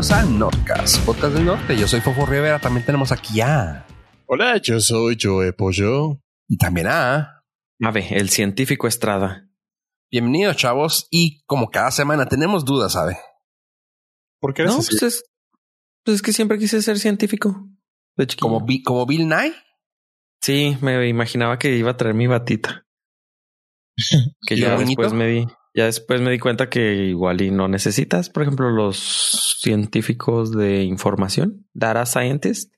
bienvenidos a Nordcast, podcast del norte. Yo soy Fofo Rivera, también tenemos aquí a... Hola, yo soy Joe Pollo. Y también a... Ave, el científico Estrada. Bienvenidos, chavos. Y como cada semana tenemos dudas, ¿sabe? ¿Por qué No, eres así? pues es, pues es que siempre quise ser científico. De chiquillo. Como, Bi- como Bill Nye. Sí, me imaginaba que iba a traer mi batita. que ¿Y ya el moñito? después me di, ya después me di cuenta que igual y no necesitas, por ejemplo, los científicos de información, data scientist,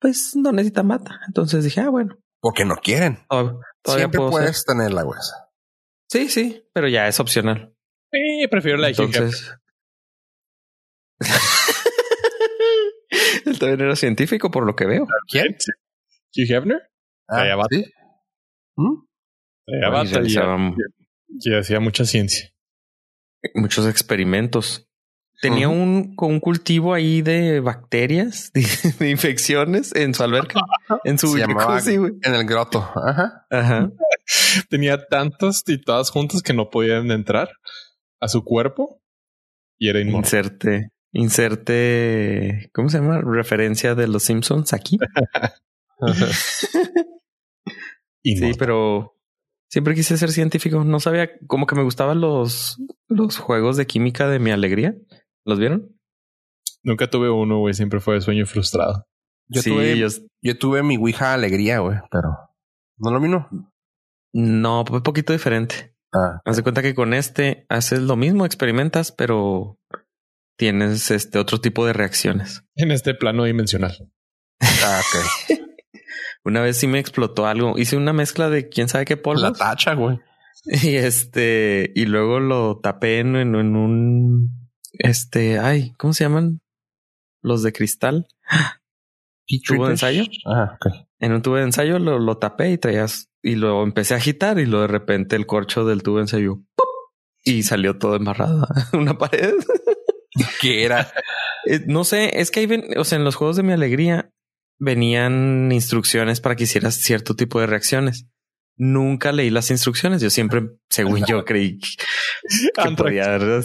pues no necesitan bata. Entonces dije, ah, bueno, Porque no quieren. todavía Siempre puedo puedes ser. tenerla, güey. Sí, sí, pero ya es opcional. Sí, prefiero la Entonces. Él también era científico, por lo que veo. ¿Quién? Hugh Hefner. Ah. ¿sí? ¿Mm? Realizaba y hacía mucha ciencia. muchos experimentos. Tenía un, con un cultivo ahí de bacterias, de, de infecciones en su alberca, en su Se llamaba en el groto. Ajá. Ajá. Tenía tantas y todas juntas que no podían entrar a su cuerpo y era inmortal. Inserte, inserte, ¿cómo se llama? Referencia de los Simpsons aquí. Sí, pero siempre quise ser científico. No sabía, como que me gustaban los, los juegos de química de mi alegría. ¿Los vieron? Nunca tuve uno, güey. Siempre fue de sueño frustrado. Yo, sí, tuve, yo- yo tuve mi Ouija alegría, güey, pero no lo vino. no, fue un poquito diferente. Ah, Haz de cuenta que con este haces lo mismo, experimentas, pero tienes este otro tipo de reacciones. En este plano dimensional. ah, ok. Una vez sí me explotó algo. Hice una mezcla de quién sabe qué La polvos tacha, güey. y este y luego lo tapé en, en- en un este, ay, ¿cómo se llaman? Los de cristal. ¿Tubo de ensayo? Ah, ok. En un tubo de ensayo lo, lo tapé y traías y lo empecé a agitar y luego de repente el corcho del tubo de ensayo ¡pop! y salió todo embarrado una pared. ¿Qué era? Eh, no sé, es que ahí ven, o sea, en los juegos de mi alegría venían instrucciones para que hicieras cierto tipo de reacciones. Nunca leí las instrucciones. Yo siempre, según yo, creí que podía.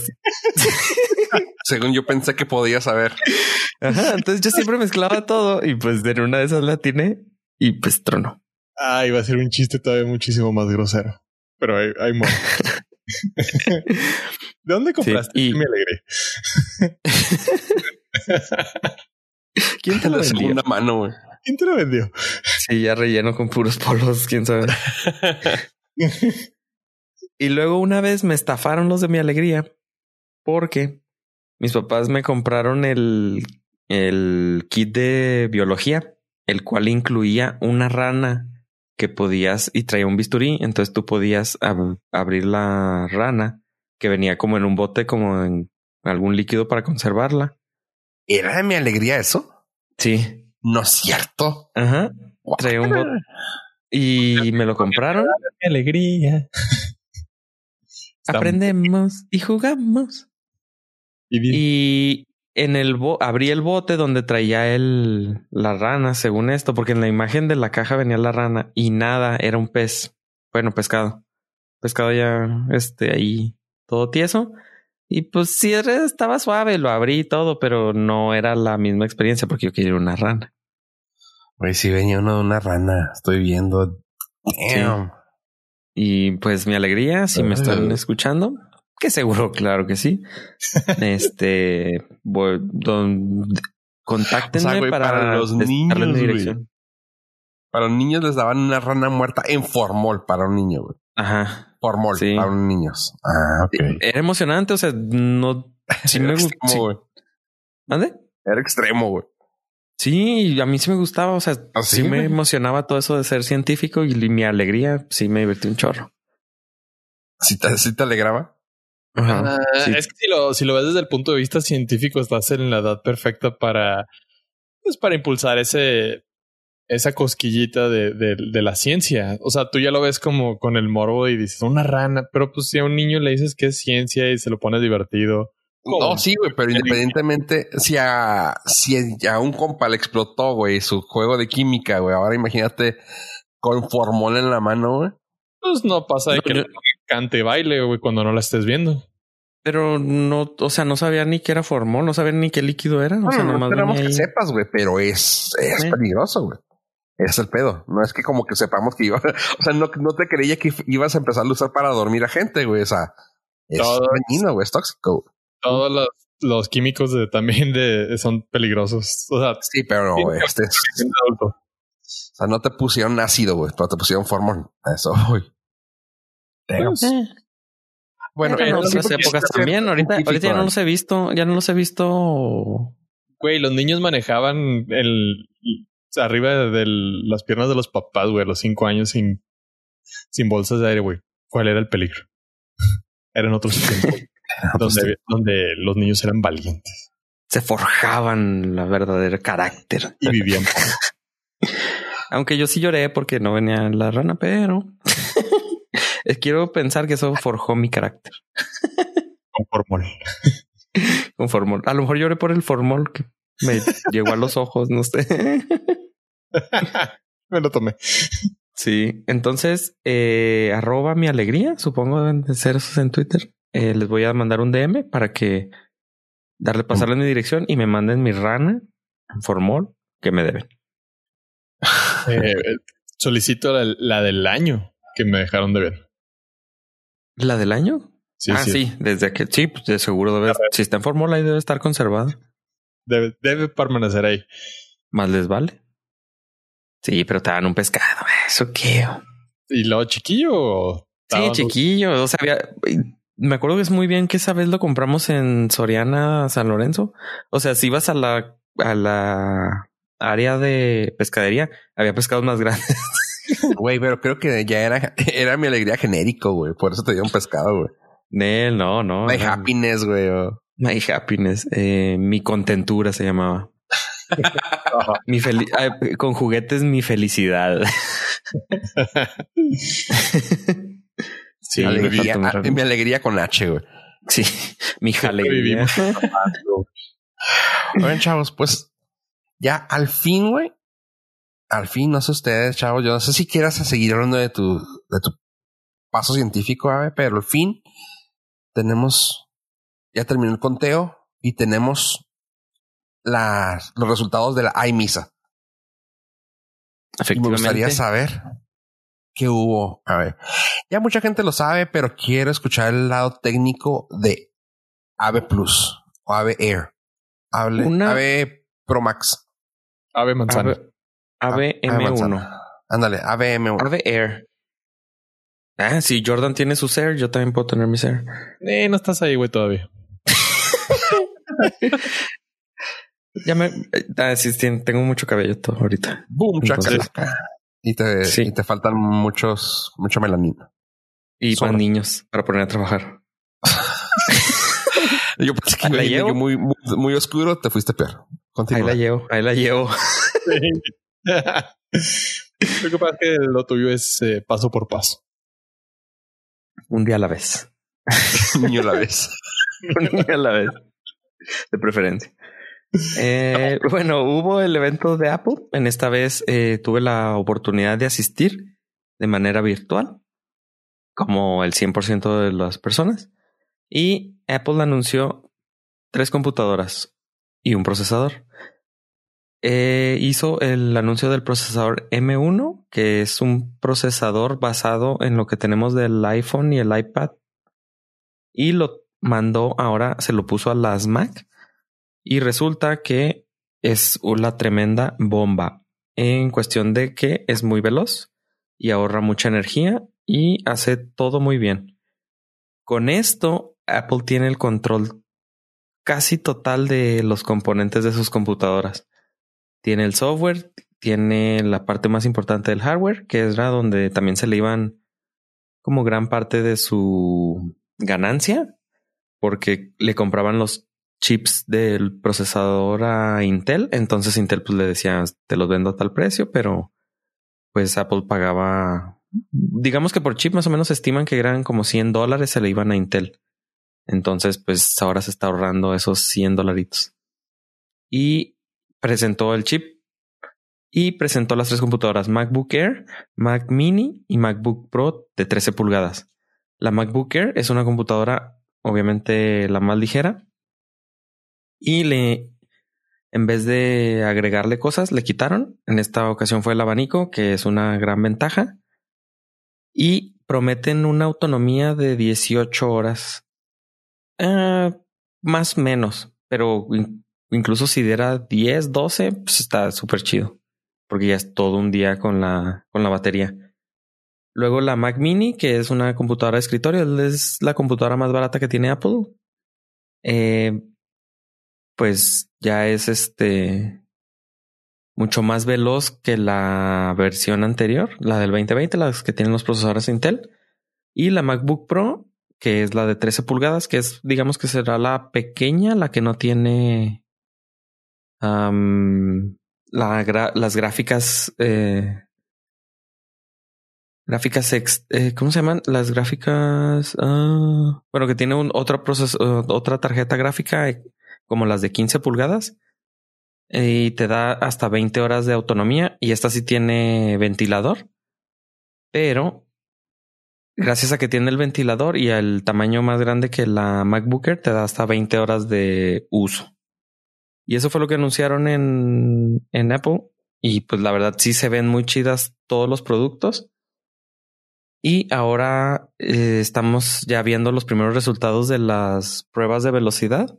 Según yo pensé que podía saber. Ajá, entonces yo siempre mezclaba todo y pues de una de esas la tiene y pues tronó. Ah, iba a ser un chiste todavía muchísimo más grosero. Pero ahí, ahí muere. ¿De dónde compraste? y- Me alegré. ¿Quién te lo vendió? segunda mano, güey. ¿Quién te lo vendió? Sí, ya relleno con puros polos, quién sabe. Y luego una vez me estafaron los de mi alegría porque mis papás me compraron el, el kit de biología, el cual incluía una rana que podías y traía un bisturí. Entonces tú podías ab- abrir la rana que venía como en un bote, como en algún líquido para conservarla. ¿Era de mi alegría eso? Sí. No es cierto. Ajá. Traía un bote y me lo compraron. ¡Qué alegría! Aprendemos y jugamos. Y en el bo abrí el bote donde traía el la rana, según esto, porque en la imagen de la caja venía la rana y nada, era un pez. Bueno, pescado. Pescado ya este ahí todo tieso. Y pues sí, estaba suave, lo abrí y todo, pero no era la misma experiencia porque yo quería una rana. Güey, si venía uno de una rana. Estoy viendo. Damn. Y pues mi alegría, si me están escuchando, que seguro, claro que sí. este, voy, don, contáctenme O sea, güey, para, para los niños, dirección. Para los niños les daban una rana muerta en formol para un niño, güey. Ajá. Formol Sí. para niños. Ah, ok. Era emocionante, o sea, no. Sí Era me gustó. extremo, güey. ¿Mande? Era extremo, güey. Sí, a mí sí me gustaba, o sea, ¿Ah, sí, sí, me emocionaba todo eso de ser científico y mi alegría sí me divertí un chorro. ¿Sí te, sí te alegraba? Ajá. Ah, sí. Es que si lo, si lo ves desde el punto de vista científico, estás en la edad perfecta para, pues, para impulsar ese, esa cosquillita de, de, de la ciencia. O sea, tú ya lo ves como con el morbo y dices una rana, pero pues si a un niño le dices que es ciencia y se lo pones divertido. ¿cómo? No, sí, güey, pero independientemente, si a, si a un compa le explotó, güey, su juego de química, güey, ahora imagínate con formol en la mano, güey. Pues no pasa de No, que yo- cante y baile, güey, cuando no la estés viendo. Pero no, o sea, no sabía ni qué era formol, no sabía ni qué líquido era. O sea, no, nomás esperamos venía que sepas, güey, pero es, es peligroso, güey. Es el pedo. No es que como que sepamos que iba, o sea, no, no te creía que ibas a empezar a usar para dormir a gente, güey. O sea, es Todo- dañino, güey, es tóxico. Todos los, los químicos de, también de, son peligrosos. O sea, Sí, pero Sí, este, es- o sea, no te pusieron ácido, güey, pero te pusieron formol. Eso, güey. Pues, Eh, bueno, eh, otras épocas también. Ahorita, ahorita ya no los he visto, ya no los he visto. Güey, los niños manejaban el arriba de las piernas de los papás, güey, a los cinco años sin, sin bolsas de aire, güey. ¿Cuál era el peligro? Eran otros tiempos donde, donde los niños eran valientes Se forjaban la verdadera carácter. y vivían. Aunque yo sí lloré porque no venía la rana, pero quiero pensar que eso forjó mi carácter con formol. con formol. A lo mejor lloré por el formol que me llegó a los ojos, no sé. Me lo tomé. Sí, entonces eh, arroba mi alegría, supongo deben de ser esos en Twitter. Eh, les voy a mandar un DM para que darle pasarle mi dirección y me manden mi rana en formol que me deben. Eh, solicito la, la del año que me dejaron de ver. ¿La del año? Sí, ah, sí. desde que sí, pues de seguro debe. Si está en formol ahí debe estar conservada. Debe, debe permanecer ahí. Más les vale. Sí, pero te dan un pescado. Eso qué. ¿Y lo chiquillo? Sí, chiquillo. O sea, había- me acuerdo que es muy bien que esa vez lo compramos en Soriana, San Lorenzo. O sea, si ibas a la, a la área de pescadería, había pescados más grandes. Güey, pero creo que ya era, era mi alegría genérico, güey. Por eso te dio un pescado, güey. Nel, no, no. My era- happiness, güey. My happiness. Eh, mi contentura se llamaba. Mi con juguetes, mi felicidad. sí, me alegría, ah, mi alegría con H, güey. Sí, mi alegría. Oigan, chavos, pues ya al fin, güey. Al fin, no sé ustedes, chavos. Yo no sé si quieras seguir hablando de tu, de tu paso científico, ave, pero al fin tenemos, ya terminó el conteo y tenemos las, los resultados de la iMisa. Y me gustaría saber qué hubo. A ver, ya mucha gente lo sabe, pero quiero escuchar el lado técnico de Ave Plus o Ave Air. Hable, Una- Ave Pro Max. Ave manzana. Ave, Ave AVM1. manzana. Ándale, Ave M1. Ave Air. Ah, si Jordan tiene su Air, yo también puedo tener mi Air. Eh, no estás ahí, güey, todavía. Ya me. Ah, sí, tengo mucho cabello todo ahorita. Boom, Entonces- chacalaca. Y te, Sí. y te faltan muchos, mucha melanina. Y Sobra. más niños para poner a trabajar. Yo pensé que Ahí la llevo. muy, muy, muy oscuro, te fuiste peor. Ahí Continúa. la llevo, ahí la llevo. Lo que pasa es que lo tuyo es eh, paso por paso. Un día a la vez. Niño a la vez. Un día a la vez. De preferencia. Eh, bueno, hubo el evento de Apple. En esta vez eh, tuve la oportunidad de asistir de manera virtual, como el 100% de las personas. Y Apple anunció tres computadoras y un procesador. Eh, hizo el anuncio del procesador M1, que es un procesador basado en lo que tenemos del iPhone y el iPad. Y lo mandó ahora, se lo puso a las Mac. Y resulta que es una tremenda bomba en cuestión de que es muy veloz y ahorra mucha energía y hace todo muy bien. Con esto, Apple tiene el control casi total de los componentes de sus computadoras. Tiene el software, tiene la parte más importante del hardware, que era donde también se le iban como gran parte de su ganancia, porque le compraban los chips del procesador a Intel. Entonces Intel pues le decía, te los vendo a tal precio, pero pues Apple pagaba, digamos que por chip más o menos estiman que eran como 100 dólares, se le iban a Intel. Entonces pues ahora se está ahorrando esos 100 dolaritos. Y presentó el chip y presentó las tres computadoras MacBook Air, Mac Mini y MacBook Pro de 13 pulgadas. La MacBook Air es una computadora obviamente la más ligera. Y le, en vez de agregarle cosas, le quitaron. En esta ocasión fue el abanico, que es una gran ventaja. Y prometen una autonomía de 18 horas. Eh, más menos, pero incluso si diera 10, 12, pues está súper chido. Porque ya es todo un día con la, con la batería. Luego la Mac Mini, que es una computadora de escritorio, es la computadora más barata que tiene Apple. Eh, pues ya es este mucho más veloz que la versión anterior, la del 2020, las que tienen los procesadores Intel. Y la MacBook Pro, que es la de 13 pulgadas, que es, digamos que será la pequeña, la que no tiene las gráficas eh, Gráficas, eh, ¿cómo se llaman? Las gráficas, ah, bueno, que tiene un, otra proceso, otra tarjeta gráfica eh, como las de 15 pulgadas y te da hasta 20 horas de autonomía y esta sí tiene ventilador, pero gracias a que tiene el ventilador y al tamaño más grande que la MacBooker te da hasta 20 horas de uso. Y eso fue lo que anunciaron en, en Apple y pues la verdad sí se ven muy chidas todos los productos. Y ahora eh, estamos ya viendo los primeros resultados de las pruebas de velocidad.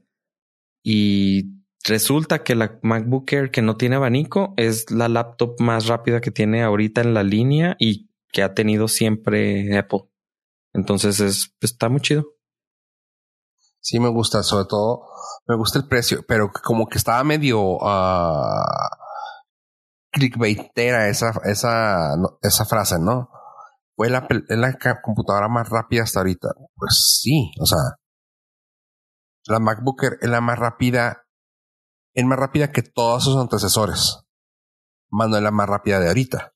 Y resulta que la MacBook Air que no tiene abanico es la laptop más rápida que tiene ahorita en la línea y que ha tenido siempre Apple. Entonces es, está muy chido. Sí, me gusta, sobre todo me gusta el precio, pero como que estaba medio uh, clickbaitera esa, esa, esa frase, ¿no? ¿Fue la, la computadora más rápida hasta ahorita? Pues sí, o sea, la MacBook es la más rápida, es más rápida que todos sus antecesores. Más no es la más rápida de ahorita.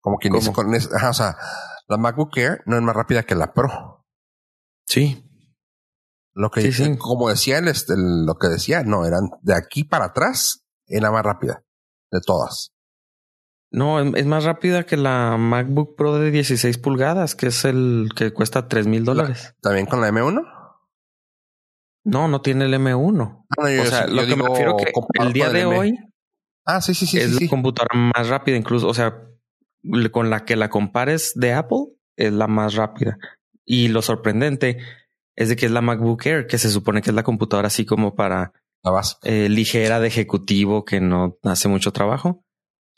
Como quien dice con o sea, la MacBook Air no es más rápida que la Pro. Sí. Lo que, como decía el, lo que decía, no, eran de aquí para atrás, es la más rápida de todas. No, es más rápida que la MacBook Pro de 16 pulgadas, que es el que cuesta 3 mil dólares. ¿También con la M1? No, no tiene el M1. Ah, o sea, lo que me refiero que el día de hoy. Ah, sí, sí, sí. Es la computadora más rápida, incluso. O sea, con la que la compares de Apple, es la más rápida. Y lo sorprendente es de que es la MacBook Air, que se supone que es la computadora así como para la eh, ligera de ejecutivo que no hace mucho trabajo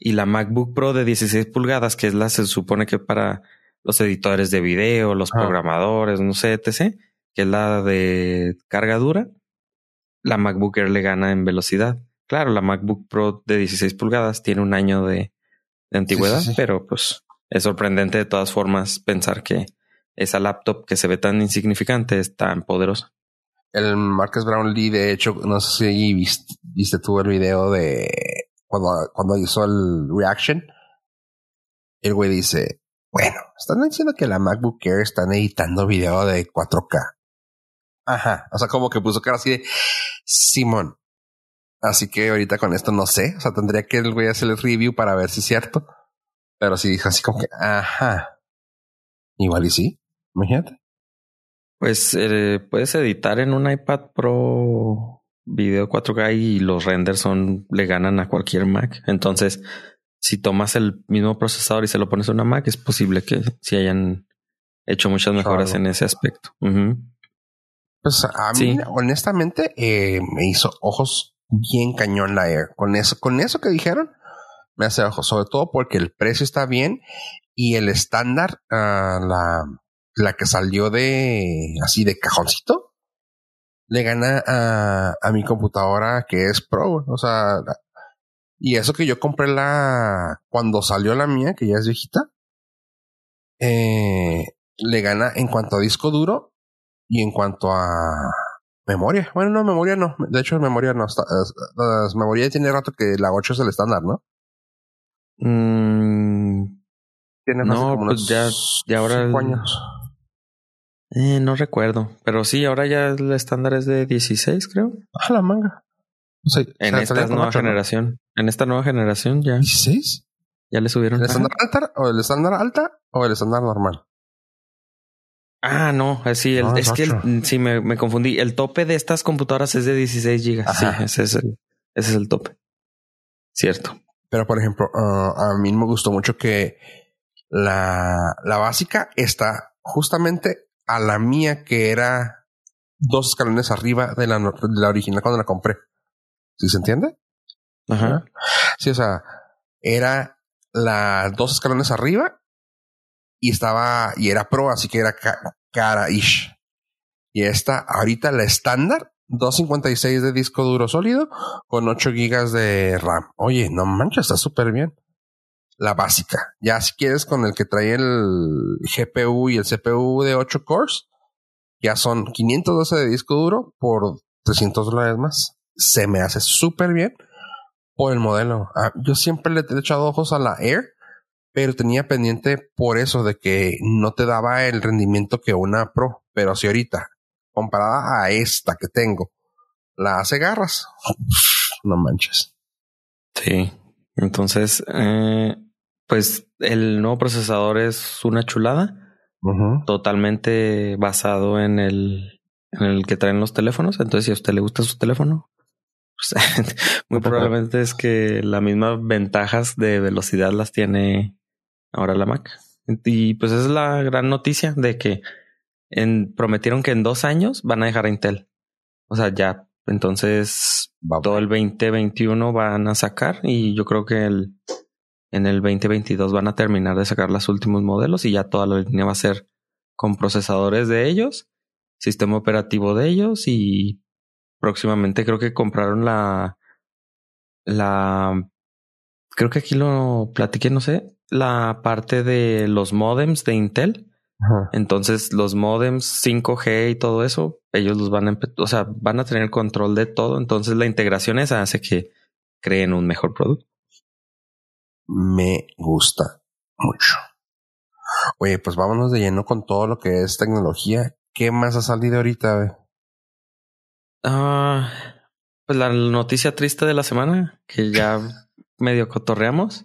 y la MacBook Pro de 16 pulgadas, que es la se supone que para los editores de video, los programadores, no sé, etc., que es la de carga dura, la MacBook Air le gana en velocidad. Claro, la MacBook Pro de 16 pulgadas tiene un año de, antigüedad, pero pues es sorprendente de todas formas pensar que esa laptop que se ve tan insignificante es tan poderosa. El Marcus Brownlee, de hecho, no sé si viste, viste tú el video de cuando, cuando hizo el reaction, el güey dice, bueno, están diciendo que la MacBook Air están editando video de 4K. Ajá. O sea, como que puso cara así de Simón. Así que ahorita con esto no sé. O sea, tendría que el güey hacer el review para ver si es cierto. Pero sí dijo así como que, ajá. Igual y sí. Imagínate. Pues eh, puedes editar en un iPad Pro video 4K y los renders son le ganan a cualquier Mac. Entonces, si tomas el mismo procesador y se lo pones a una Mac, es posible que si hayan hecho muchas mejoras en ese aspecto. Pues a mí, honestamente, eh, me hizo ojos bien cañón la Air. Con eso, con eso que dijeron, me hace ojos, sobre todo porque el precio está bien y el estándar, ah, la, la que salió de así de cajoncito, le gana a, a mi computadora que es Pro. O sea, y eso que yo compré la cuando salió la mía, que ya es viejita, eh, le gana en cuanto a disco duro y en cuanto a memoria. Bueno, no, memoria no. De hecho, memoria no. Está, la memoria tiene rato que la 8 es el estándar, ¿no? Mm, tiene no, pues ya, ya ahora. Años. Eh, no recuerdo, pero sí, ahora ya el estándar es de 16, creo. Ah, la manga. en esta nueva generación. En esta nueva generación ya. ¿16? Ya le subieron. ¿El estándar alta o el estándar alta o el estándar normal? Ah, no, sí, el, No, es es que el- sí me, me confundí. El tope de estas computadoras es de 16 gigas. Sí, ese es el, ese es el tope. Cierto. Pero, por ejemplo, ah, a mí me gustó mucho que la, la básica está justamente a la mía, que era dos escalones arriba de la, de la original cuando la compré. ¿Sí se entiende? Ajá. Sí, o sea, era la dos escalones arriba y estaba, y era pro, así que era ca- cara-ish. Y esta, ahorita la estándar, 256 de disco duro sólido con 8 gigas de RAM. Oye, no manches, está súper bien. La básica. Ya si quieres con el que trae el GPU y el CPU de 8 cores, ya son 512 de disco duro por 300 dólares más. Se me hace súper bien por el modelo. Ah, yo siempre le he echado ojos a la Air, pero tenía pendiente por eso de que no te daba el rendimiento que una Pro. Pero si ahorita, comparada a esta que tengo, la hace garras, no manches. Sí. Entonces, eh, pues el nuevo procesador es una chulada, totalmente basado en el, en el que traen los teléfonos. Entonces, si a usted le gusta su teléfono, pues, muy probablemente es que las mismas ventajas de velocidad las tiene ahora la Mac. Y pues esa es la gran noticia de que en, prometieron que en dos años van a dejar a Intel. O sea, ya. Entonces, todo el 2021 van a sacar y yo creo que el, en el 2022 van a terminar de sacar los últimos modelos y ya toda la línea va a ser con procesadores de ellos, sistema operativo de ellos y próximamente creo que compraron la la creo que aquí lo platiqué, no sé, la parte de los modems de Intel. Ajá. Entonces, los modems 5G y todo eso, ellos los van a, o sea, van a tener control de todo. Entonces, la integración esa hace que creen un mejor producto. Me gusta mucho. Oye, pues vámonos de lleno con todo lo que es tecnología. ¿Qué más ha salido ahorita? Ah, pues la noticia triste de la semana, que ya medio cotorreamos,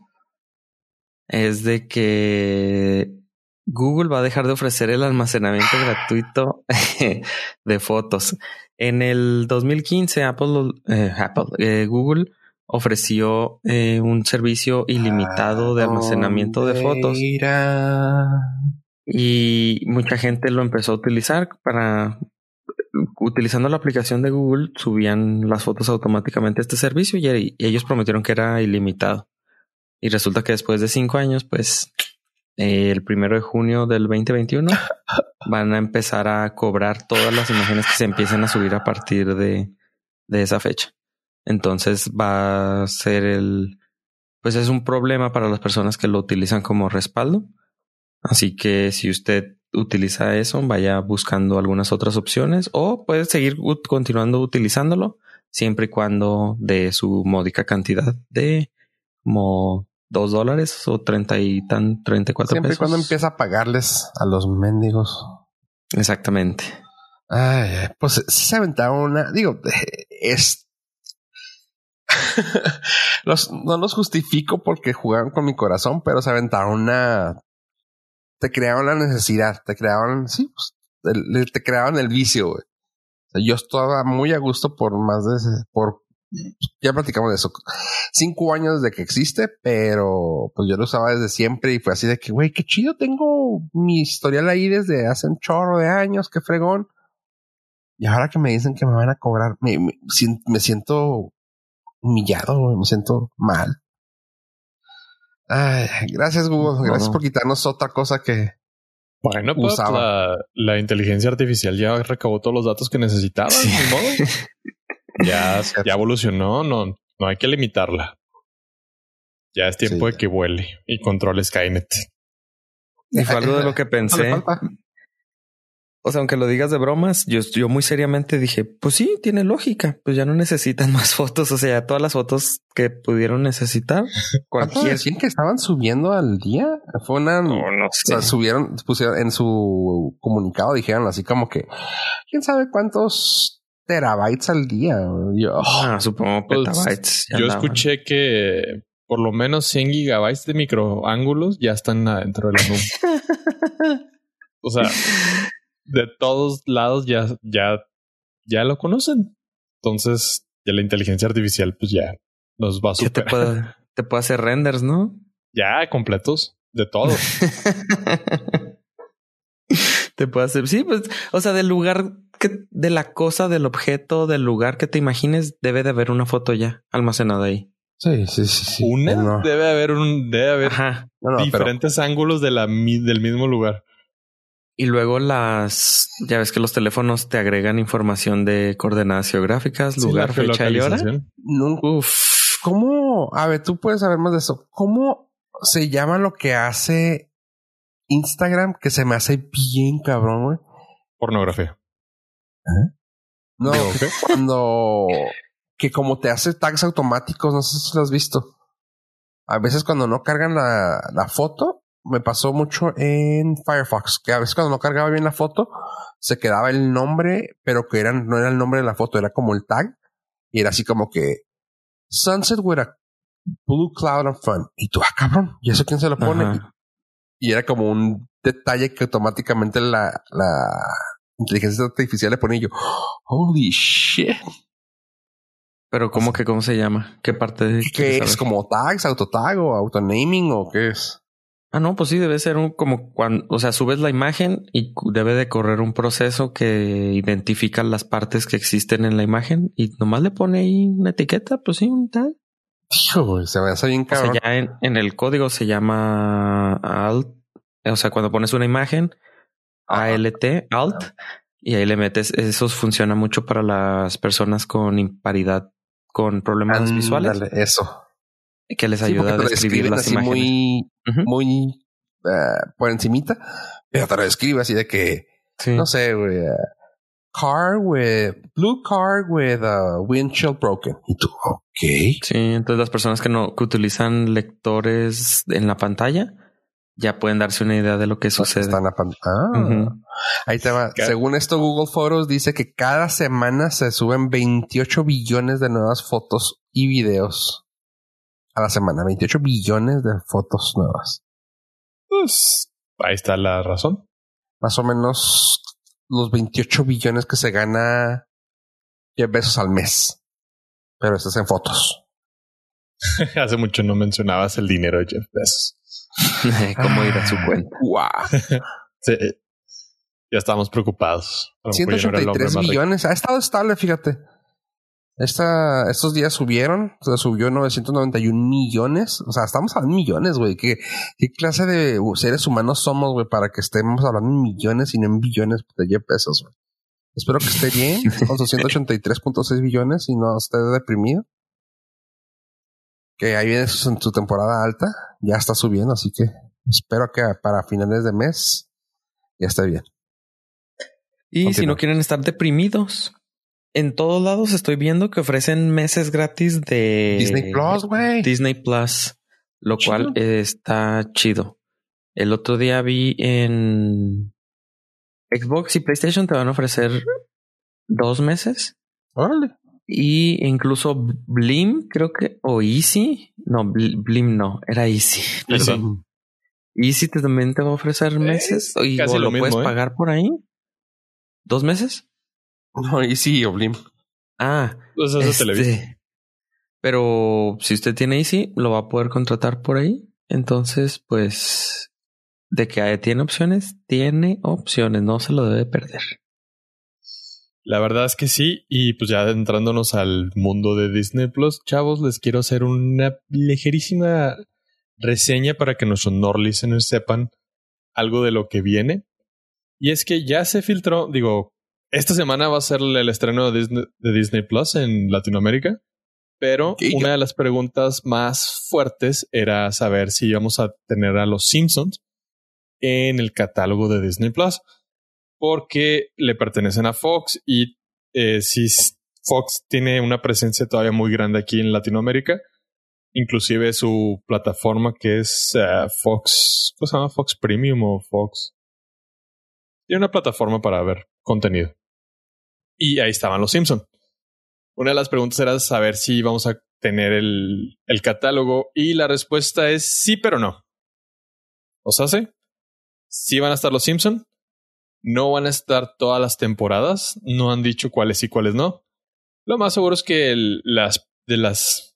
es de que Google va a dejar de ofrecer el almacenamiento gratuito de fotos. En el 2015, Apple, eh, Apple, eh, Google ofreció eh, un servicio ilimitado de almacenamiento de fotos. y mucha gente lo empezó a utilizar para utilizando la aplicación de Google subían las fotos automáticamente a este servicio y, y ellos prometieron que era ilimitado. Y resulta que después de cinco años pues eh, el primero de junio del 2021 van a empezar a cobrar todas las imágenes que se empiecen a subir a partir de, de esa fecha entonces va a ser el pues es un problema para las personas que lo utilizan como respaldo Así que si usted utiliza eso, vaya buscando algunas otras opciones o puede seguir continuando utilizándolo siempre y cuando de su módica cantidad de como dos dólares o treinta y tan treinta y cuatro Siempre y cuando empieza a pagarles a los mendigos. Exactamente. Ay, pues sí se aventaron una. Digo, es. no los justifico porque jugaron con mi corazón, pero se aventaron una. Te crearon la necesidad, te crearon, sí, pues, el- te crearon el vicio. güey. Yo estaba muy a gusto por más de por ya platicamos de eso. Cinco años de que existe, pero pues yo lo usaba desde siempre y fue así de que, güey, qué chido, tengo mi historial ahí desde hace un chorro de años, qué fregón. Y ahora que me dicen que me van a cobrar, me siento humillado, güey, me siento mal. Ay, gracias Google, gracias No. por quitarnos otra cosa que Bueno, pues Usaba. la, la inteligencia artificial ya recabó todos los datos que necesitaba. Sí. ni modo. Ya, ya evolucionó, no, no hay que limitarla. Ya es tiempo Sí. de que vuele y controle Skynet. Y fue algo de lo que pensé. O sea, aunque lo digas de bromas, yo, yo muy seriamente dije, pues sí, tiene lógica. Pues ya no necesitan más fotos. O sea, todas las fotos que pudieron necesitar, ¿Cuánto cualquier. decían que estaban subiendo al día? Fue una No, no O sé. sea, subieron, pusieron en su comunicado, dijeron así como que, quién sabe cuántos terabytes al día. Yo, Ah, supongo Pues, petabytes. ya Yo andaban. escuché que por lo menos 100 gigabytes de microángulos ya están adentro de la nube. O sea, de todos lados ya, ya, ya lo conocen. Entonces, ya la inteligencia artificial, pues ya nos va a Ya te superar. puede, te puede hacer renders, ¿no? Ya completos de todo. te puede hacer. Sí, pues, o sea, del lugar que, de la cosa, del objeto, del lugar que te imagines, debe de haber una foto ya almacenada ahí. Sí, sí, sí. sí. Una No, debe haber un, debe haber Ajá. no, no, pero diferentes ángulos de la, del mismo lugar. Y luego las, ya ves que los teléfonos te agregan información de coordenadas geográficas, lugar, fecha y hora. nunca. Uf. ¿Cómo? A ver, tú puedes saber más de eso. ¿Cómo se llama lo que hace Instagram que se me hace bien cabrón, güey? Pornografía. No, Digo, que ¿qué? cuando que como te hace tags automáticos, no sé si lo has visto. A veces cuando no cargan la, la foto, me pasó mucho en Firefox, que a veces cuando no cargaba bien la foto, se quedaba el nombre, pero que eran, no era el nombre de la foto, era como el tag. Y era así como que Sunset with a blue cloud in front. Y tú, ah, cabrón, ¿y eso quién se lo pone? Ajá. Y era como un detalle que automáticamente la, la inteligencia artificial le pone y yo, holy shit. Pero ¿cómo que cómo se llama? ¿Qué parte de ¿Qué es? ¿Como tags, autotag o autonaming o qué es? Ah, no, pues sí, debe ser un como cuando, o sea, subes la imagen y debe de correr un proceso que identifica las partes que existen en la imagen y nomás le pone ahí una etiqueta, pues sí, un. Hijo, güey, se me hace bien O sea, cabrón. ya en, en el código se llama alt, o sea, cuando pones una imagen, ALT, alt, y ahí le metes, eso funciona mucho para las personas con imparidad, con problemas visuales, Eso. Que les ayuda a describir las así imágenes. muy, Ujú. muy eh, por encimita, pero te lo describe así de que, Sí. no sé, güey, eh, car with, blue car with a windshield broken. Y tú, ok. Sí, entonces las personas que no que utilizan lectores en la pantalla ya pueden darse una idea de lo que sucede. Está en la Ah. Ujú. Ahí te va. ¿Qué? Según esto, Google Photos dice que cada semana se suben 28 billones de nuevas fotos y videos a la semana. 28 billones de fotos nuevas. Pues ahí está la razón. Más o menos los 28 billones que se gana 10 pesos al mes. Pero esto es en fotos. Hace mucho no mencionabas el dinero de Jeff Bezos. Cómo ir a su Ah. cuenta. ¡Wow! Sí. Ya estábamos preocupados. A lo mejor ya no era el hombre 183 más rico. billones. Ha estado estable, fíjate. Esta, estos días subieron, se subió 991 millones. O sea, estamos hablando de millones, güey. ¿Qué, ¿Qué clase de seres humanos somos, güey, para que estemos hablando en millones y no en billones de pesos, güey? Espero que esté bien con sus 183.6 billones y no esté deprimido. Que ahí viene su, en su temporada alta. Ya está subiendo, así que espero que para finales de mes ya esté bien. Y si no quieren estar deprimidos, en todos lados estoy viendo que ofrecen meses gratis de Disney Plus, güey. Disney Plus, lo Chido. cual está chido. El otro día vi en Xbox y PlayStation te van a ofrecer dos meses Órale. y incluso Blim, creo que, o Easy. No, Bl- Blim no, era Easy. Easy. Perdón. Easy te- también te va a ofrecer meses y casi o lo lo, puedes ¿eh? pagar por ahí. ¿Dos meses? No, y sí, Oblim. Ah, Pues eso este, Televisa. pero si usted tiene Easy, lo va a poder contratar por ahí. Entonces, pues, de que tiene opciones, tiene opciones, no se lo debe perder. La verdad es que sí. Y pues ya adentrándonos al mundo de Disney Plus, chavos, les quiero hacer una ligerísima reseña para que nuestros Nord listeners sepan algo de lo que viene. Y es que ya se filtró, digo, esta semana va a ser el estreno de Disney, de Disney Plus en Latinoamérica. Pero una de las preguntas más fuertes era saber si íbamos a tener a los Simpsons en el catálogo de Disney Plus porque le pertenecen a Fox y eh, si Fox tiene una presencia todavía muy grande aquí en Latinoamérica, inclusive su plataforma que es eh, Fox, ¿cómo se llama? Fox Premium o Fox. Tiene una plataforma para ver contenido. Y ahí estaban los Simpson. Una de las preguntas era saber si vamos a tener el, el catálogo y la respuesta es sí, pero no. ¿Os hace? Sí van a estar los Simpson, No van a estar todas las temporadas. No han dicho cuáles y cuáles no. Lo más seguro es que las de las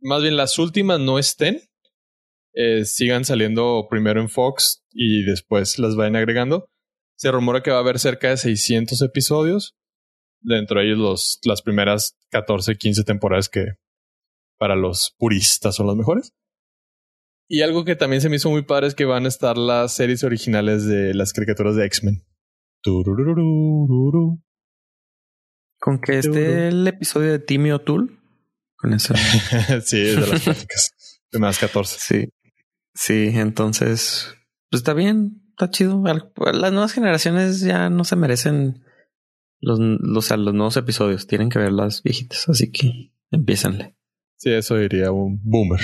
más bien las últimas no estén. eh, sigan saliendo primero en Fox y después las vayan agregando. Se rumora que va a haber cerca de 600 episodios. Dentro de ellos los, las primeras 14, 15 temporadas que para los puristas son las mejores. Y algo que también se me hizo muy padre es que van a estar las series originales de las caricaturas de X-Men. Con que esté el episodio de Timmy O'Toole. Con eso. sí, es de las clásicas. De más 14. sí. Sí, entonces, pues está bien, está chido. Las nuevas generaciones ya no se merecen los, los, los nuevos episodios. Tienen que ver las viejitas, así que empiézanle. Sí, eso diría un boomer.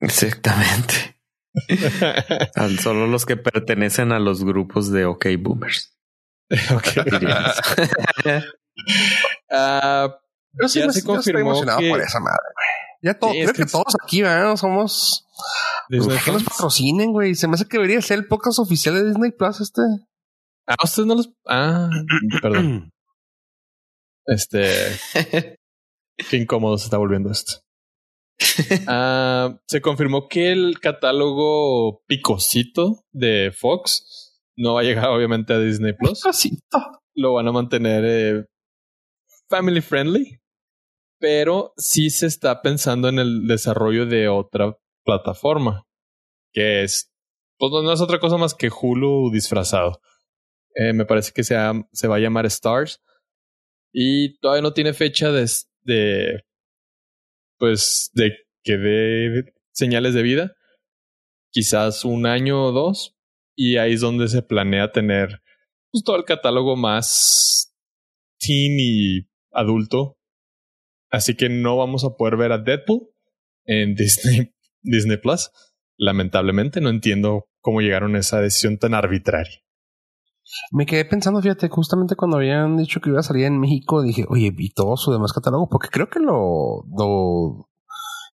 Exactamente. Solo los que pertenecen a los grupos de OK Boomers. Ok. diríamos. Ah, Yo sí Ya me- se yo estoy confirmó emocionado que- por esa madre, güey. Ya todo, Sí, es creo que, todos aquí, ¿verdad? Somos. Disney que nos patrocinen, güey. Se me hace que debería ser el podcast oficial de Disney Plus este. Ah, ustedes no los. Ah, perdón. Este. Qué incómodo se está volviendo esto. Ah, se confirmó que el catálogo picosito de Fox no va a llegar, obviamente, a Disney Plus. Lo van a mantener eh, family friendly, pero sí se está pensando en el desarrollo de otra plataforma que es, pues no es otra cosa más que Hulu disfrazado. Eh, me parece que se, va a llamar Stars y todavía no tiene fecha de, de pues de que dé señales de vida. Quizás un año o dos y ahí es donde se planea tener pues, todo el catálogo más teen y adulto. Así que no vamos a poder ver a Deadpool en Disney, Disney Plus. Lamentablemente no entiendo cómo llegaron a esa decisión tan arbitraria. Me quedé pensando, fíjate, justamente cuando habían dicho que iba a salir en México, dije, oye, vi todo su demás catálogo, porque creo que lo, lo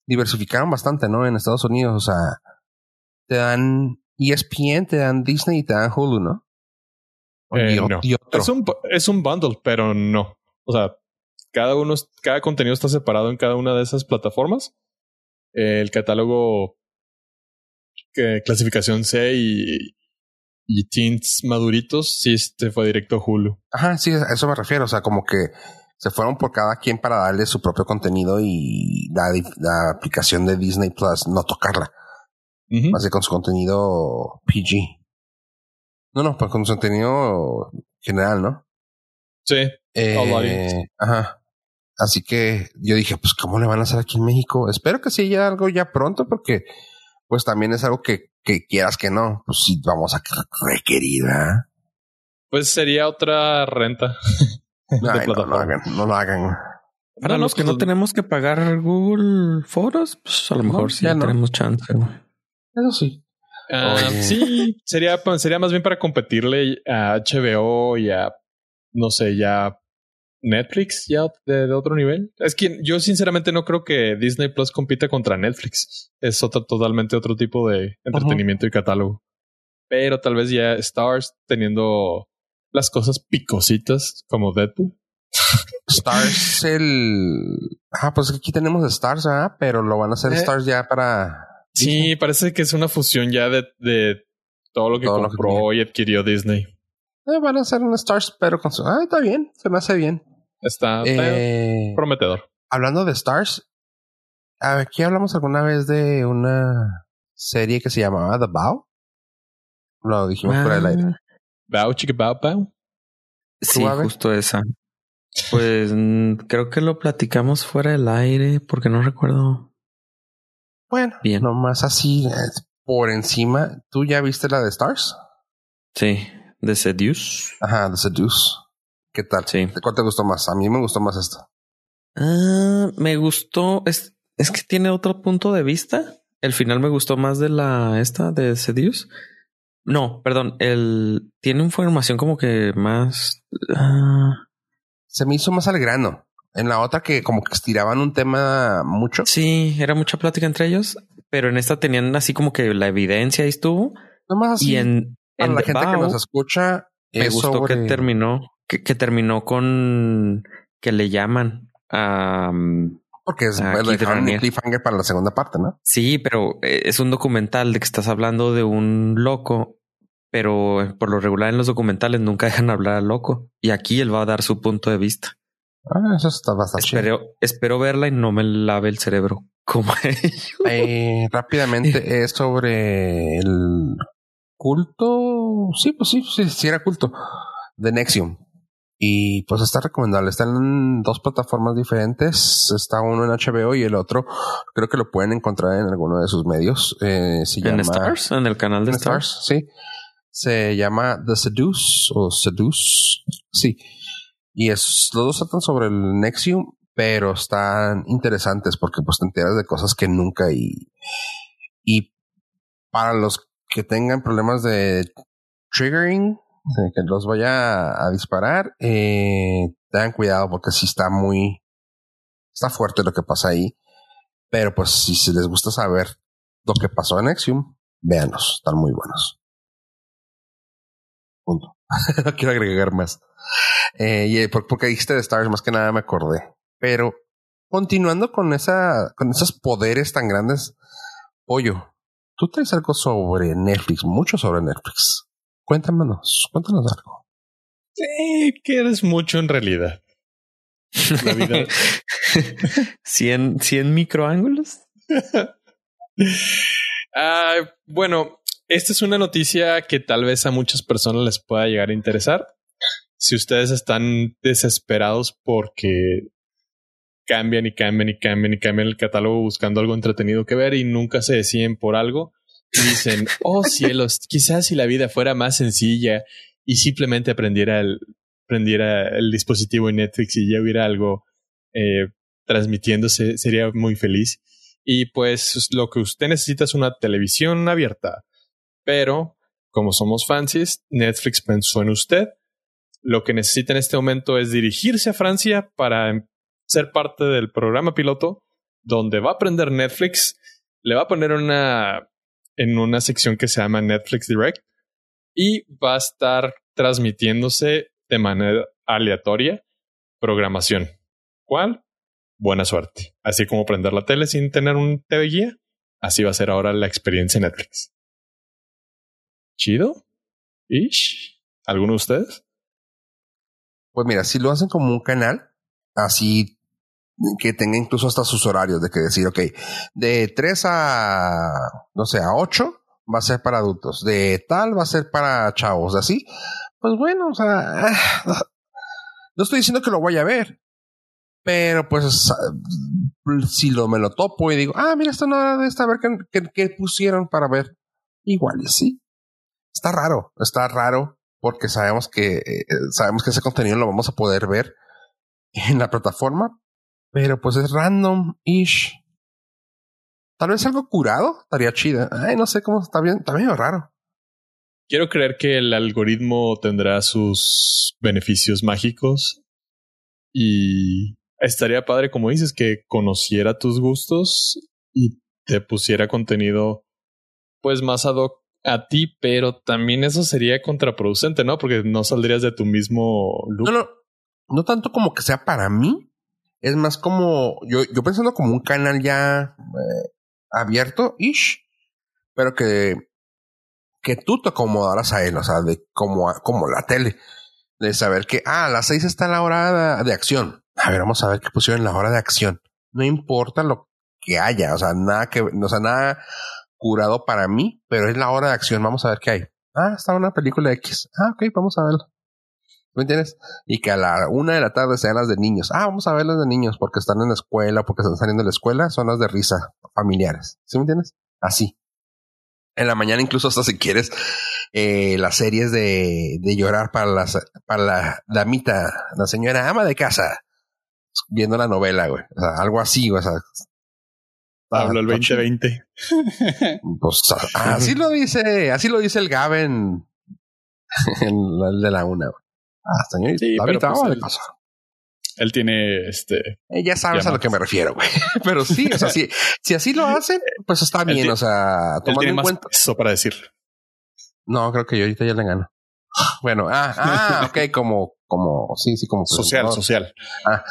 diversificaron bastante, ¿no? En Estados Unidos, o sea, te dan ESPN, te dan Disney y te dan Hulu, ¿no? Eh, y, no. y otro. Es un, es un bundle, pero no. O sea, cada uno, cada contenido está separado en cada una de esas plataformas. El catálogo que clasificación C y, y teens maduritos sí este fue directo a Hulu. Ajá, sí, a eso me refiero, o sea, como que se fueron por cada quien para darle su propio contenido y la, la aplicación de Disney Plus no tocarla. Ujú. Así con su contenido PG. No, no, pues con su contenido general, ¿no? Sí, Eh, ajá. Así que yo dije, pues, ¿cómo le van a hacer aquí en México? Espero que sí haya algo ya pronto, porque pues también es algo que, que quieras que no, pues sí vamos a requerir, ¿verdad? pues sería otra renta. Ay, no, no plataforma. hagan, no lo hagan. Para No, no, los que pues, no tenemos que pagar Google Foros, pues a lo No, mejor sí ya no. tenemos chance. güey. Eso sí. Ah, sí, sería, pues, sería más bien para competirle a HBO y a, no sé, ya Netflix, ya de, de otro nivel. Es que yo sinceramente no creo que Disney Plus compita contra Netflix. Es otro, totalmente otro tipo de entretenimiento y catálogo. Pero tal vez ya Stars teniendo las cosas picositas como Deadpool. Stars el... Ah, pues aquí tenemos Stars, ¿verdad? Pero lo van a hacer Eh. Stars ya para... Sí, parece que es una fusión ya de, de todo lo que Todo lo que compró y adquirió Disney. Eh, van a hacer un Stars, pero con su... Ah, está bien, se me hace bien. Está Eh, prometedor. hablando de Stars, aquí hablamos alguna vez de una serie que se llamaba The Bow. Lo dijimos fuera del aire. Ah, Bow, chica, bow, bow. Sí, justo esa. Pues mm, creo que lo platicamos fuera del aire porque no recuerdo. Bueno, Bien. nomás así por encima. ¿Tú ya viste la de Stars? Sí, de Seduce. Ajá, The Seduce. ¿Qué tal? Sí. ¿De cuál te gustó más? A mí me gustó más esto. Ah, me gustó. Es, es que tiene otro punto de vista. El final me gustó más de la esta de Seduce. No, perdón. El tiene información como que más. ah, Se me hizo más al grano. En la otra que como que estiraban un tema mucho. sí, era mucha plática entre ellos, pero en esta tenían así como que la evidencia ahí estuvo. Nomás así. y en, para en la gente que nos escucha, Me gustó que terminó, que, terminó con que le llaman a. Porque es el cliffhanger para la segunda parte, ¿no? Sí, pero eh, es un documental de que estás hablando de un loco, pero por lo regular en los documentales nunca dejan hablar al loco. Y aquí él va a dar su punto de vista. Ah, eso está bastante espero, espero verla y no me lave el cerebro como. Eh, rápidamente es sobre el culto. Sí, pues sí, sí, sí era culto de Nexium. Y pues está recomendable. Está en dos plataformas diferentes. Está uno en HBO y el otro creo que lo pueden encontrar en alguno de sus medios. Eh, ¿En Stars? ¿En el canal de Stars? Sí. Se llama The Seduce o Seduce. Sí. Y es, los dos tratan sobre el Nexium, pero están interesantes porque pues te enteras de cosas que nunca y, y para los que tengan problemas de triggering, que los vaya a, disparar, eh, tengan cuidado porque si está muy, está fuerte lo que pasa ahí. Pero pues si, si les gusta saber lo que pasó en Nexium, véanlos, están muy buenos. Punto. no quiero agregar más. Eh, y porque dijiste de Stars, más que nada me acordé. Pero continuando con esa, con esos poderes tan grandes, Pollo, tú traes algo sobre Netflix, mucho sobre Netflix. Cuéntanos, cuéntanos algo. Sí, que eres mucho en realidad. La vida. ¿100, microángulos? Ah, bueno, esta es una noticia que tal vez a muchas personas les pueda llegar a interesar. Si ustedes están desesperados porque cambian y cambian y cambian y cambian el catálogo buscando algo entretenido que ver y nunca se deciden por algo, y dicen, oh cielos, quizás si la vida fuera más sencilla y simplemente aprendiera el, el dispositivo en Netflix y ya hubiera algo eh, transmitiéndose, sería muy feliz. Y pues lo que usted necesita es una televisión abierta. Pero, como somos fancies, Netflix pensó en usted. Lo que necesita en este momento es dirigirse a Francia para ser parte del programa piloto, donde va a aprender Netflix, le va a poner una en una sección que se llama Netflix Direct y va a estar transmitiéndose de manera aleatoria programación. ¿Cuál? Buena suerte. Así como prender la tele sin tener un TV guía, así va a ser ahora la experiencia Netflix. ¿Chido? ¿Ish? ¿Alguno de ustedes? Pues mira, si lo hacen como un canal, así que tenga incluso hasta sus horarios de que decir, ok, de 3 a, no sé, a 8 va a ser para adultos, de tal va a ser para chavos, así. Pues bueno, o sea, no estoy diciendo que lo vaya a ver, pero pues si lo me lo topo y digo, ah, mira, esto no de esta, ver qué, pusieron para ver. Igual sí. Está raro, está raro porque sabemos que, eh, sabemos que ese contenido lo vamos a poder ver en la plataforma, pero pues es random-ish. Tal vez algo curado estaría chida. Ay, no sé cómo está bien, está medio raro. Quiero creer que el algoritmo tendrá sus beneficios mágicos y estaría padre, como dices, que conociera tus gustos y te pusiera contenido pues más ad hoc a ti, pero también eso sería contraproducente, ¿no? Porque no saldrías de tu mismo look. No, no, no tanto como que sea para mí, es más como, yo, yo pensando como un canal ya eh, abierto, ish, pero que, que tú te acomodaras a él, o sea, de como, como la tele, de saber que, ah, a las seis está la hora de, acción. A ver, vamos a ver qué pusieron en la hora de acción. No importa lo que haya, o sea, nada que, o sea, nada curado para mí, pero es la hora de acción, vamos a ver qué hay. Ah, está una película X. Ah, ok, vamos a verla. ¿Me entiendes? Y que a la una de la tarde sean las de niños. Ah, vamos a ver las de niños porque están en la escuela, porque están saliendo de la escuela, son las de risa familiares. ¿Sí me entiendes? Así. En la mañana, incluso hasta si quieres, eh, las series de, de llorar para las, para la damita, la señora ama de casa, viendo la novela, güey. O sea, algo así, o sea. Hablo el 2020. Pues así lo dice, así lo dice el Gaben en el de la una, güey. Ah, sí, pero pues él, tiene este. Eh, ya sabes a lo que me refiero, güey. pero sí, o sea, si, si así lo hacen, pues está bien, o sea, tomando en cuenta. Eso para decir. No, creo que yo ahorita ya le gano. Bueno, ah, ah, ok, como, como, sí, sí, como Social, social. Ah,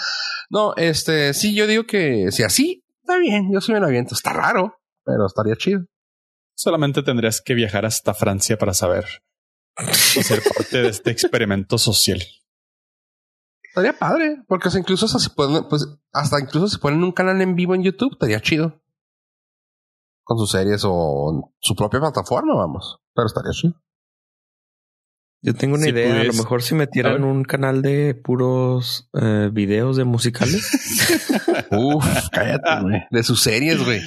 no, este, sí, yo digo que si así, está bien, yo sí me lo aviento. Está raro, pero estaría chido. Solamente tendrías que viajar hasta Francia para saber y ser parte de este experimento social. Estaría padre, porque o sea, incluso hasta si pueden, pues, hasta incluso si ponen un canal en vivo en YouTube, estaría chido. Con sus series o su propia plataforma, vamos. Pero estaría chido. Yo tengo una Si idea. A lo mejor si metieran un canal de puros eh, videos de musicales. Uf, cállate, güey. De sus series, güey.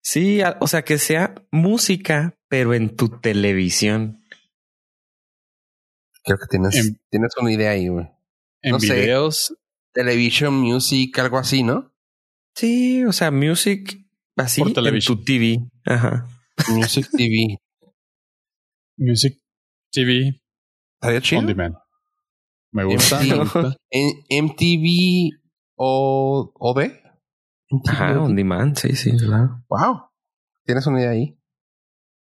sí, a- o sea, que sea música, pero en tu televisión. Creo que tienes, En- tienes una idea ahí, güey. En No sé. videos, Television Music, algo así, ¿no? Sí, o sea, music así Por en televisión. tu TV. Ajá. Music TV. Music TV Estaría on chido. demand. Me gusta. Sí. me gusta. En MTV o OD. Ajá, on demand. Sí, sí, claro. Wow. Tienes una idea ahí.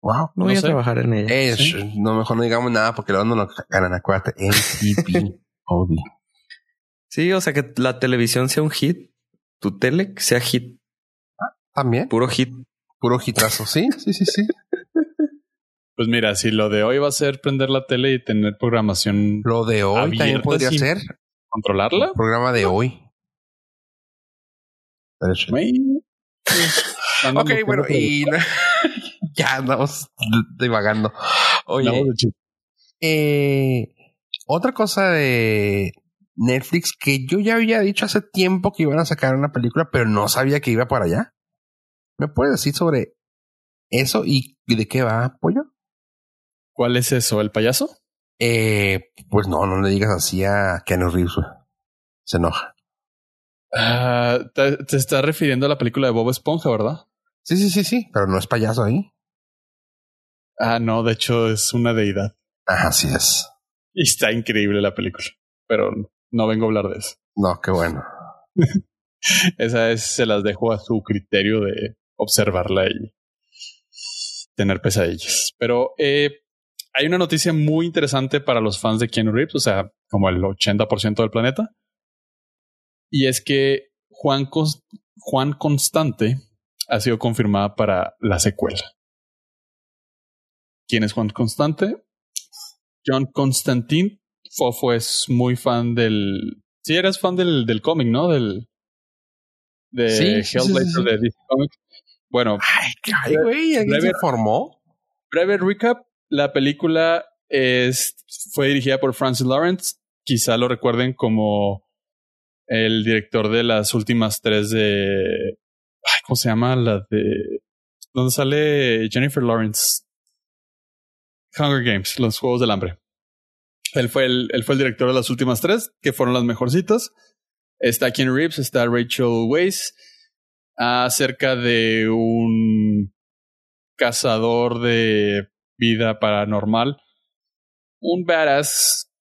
Wow. No voy No a sé. trabajar en ella. Eh, Sí. no, mejor no digamos nada porque luego no lo ganan. Acuérdate. MTV OD. Sí, o sea, que la televisión sea un hit. Tu tele sea hit. También. Puro hit. Puro hitazo. Sí, sí, sí, sí. Pues mira, si lo de hoy va a ser prender la tele y tener programación, Lo de hoy también Abierta, podría ser. controlarla, El programa de hoy. Ok, bueno, y ya andamos divagando. Oye, No, eh, otra cosa de Netflix que yo ya había dicho hace tiempo que iban a sacar una película, pero no sabía que iba para allá. ¿Me puedes decir sobre eso y de qué va, pollo? ¿Cuál es eso? ¿El payaso? Eh, pues no, no le digas así a Keanu Reeves. Se enoja. Ah, te, te estás refiriendo a la película de Bob Esponja, ¿verdad? Sí, sí, sí, sí, pero no es payaso ahí. Ah, no, de hecho es una deidad. Así es. Y está increíble la película, pero no vengo a hablar de eso. No, qué bueno. Esa es, se las dejo a su criterio de observarla y tener pesadillas. Pero eh, hay una noticia muy interesante para los fans de Keanu Reeves, o sea, como el 80% del planeta. Y es que Juan, Juan Constante ha sido confirmada para la secuela. ¿Quién es Juan Constante? John Constantine. Fofo es muy fan del. Sí, eres fan del, del cómic, ¿no? Del. De Sí, Hellblazer sí, sí. de DC Comics. Bueno, Ay, ay, güey, ¿alguien se informó? breve recap. La película es, fue dirigida por Francis Lawrence. Quizá lo recuerden como el director de las últimas tres de. Ay, ¿Cómo se llama? La de. ¿Dónde sale Jennifer Lawrence? Hunger Games, los Juegos del Hambre. Él fue el, él fue el director de las últimas tres, que fueron las mejorcitas. Está Ken Reeves, está Rachel Weisz, acerca de un cazador de vida paranormal, un badass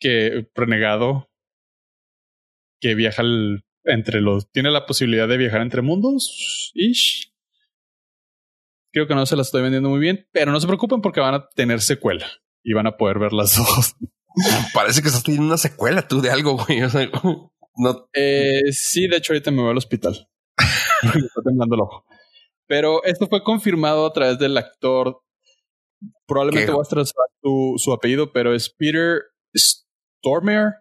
que renegado que viaja entre los tiene la posibilidad de viajar entre mundos ish. Creo que no se la estoy vendiendo muy bien, pero no se preocupen porque van a tener secuela y van a poder ver las dos. Parece que estás teniendo una secuela tú de algo, güey. O sea, no. Eh, sí, de hecho, ahorita me voy al hospital. me está temblando el ojo. Pero esto fue confirmado a través del actor. Probablemente ¿Qué? voy a trazar su, su apellido, pero es Peter Stormare.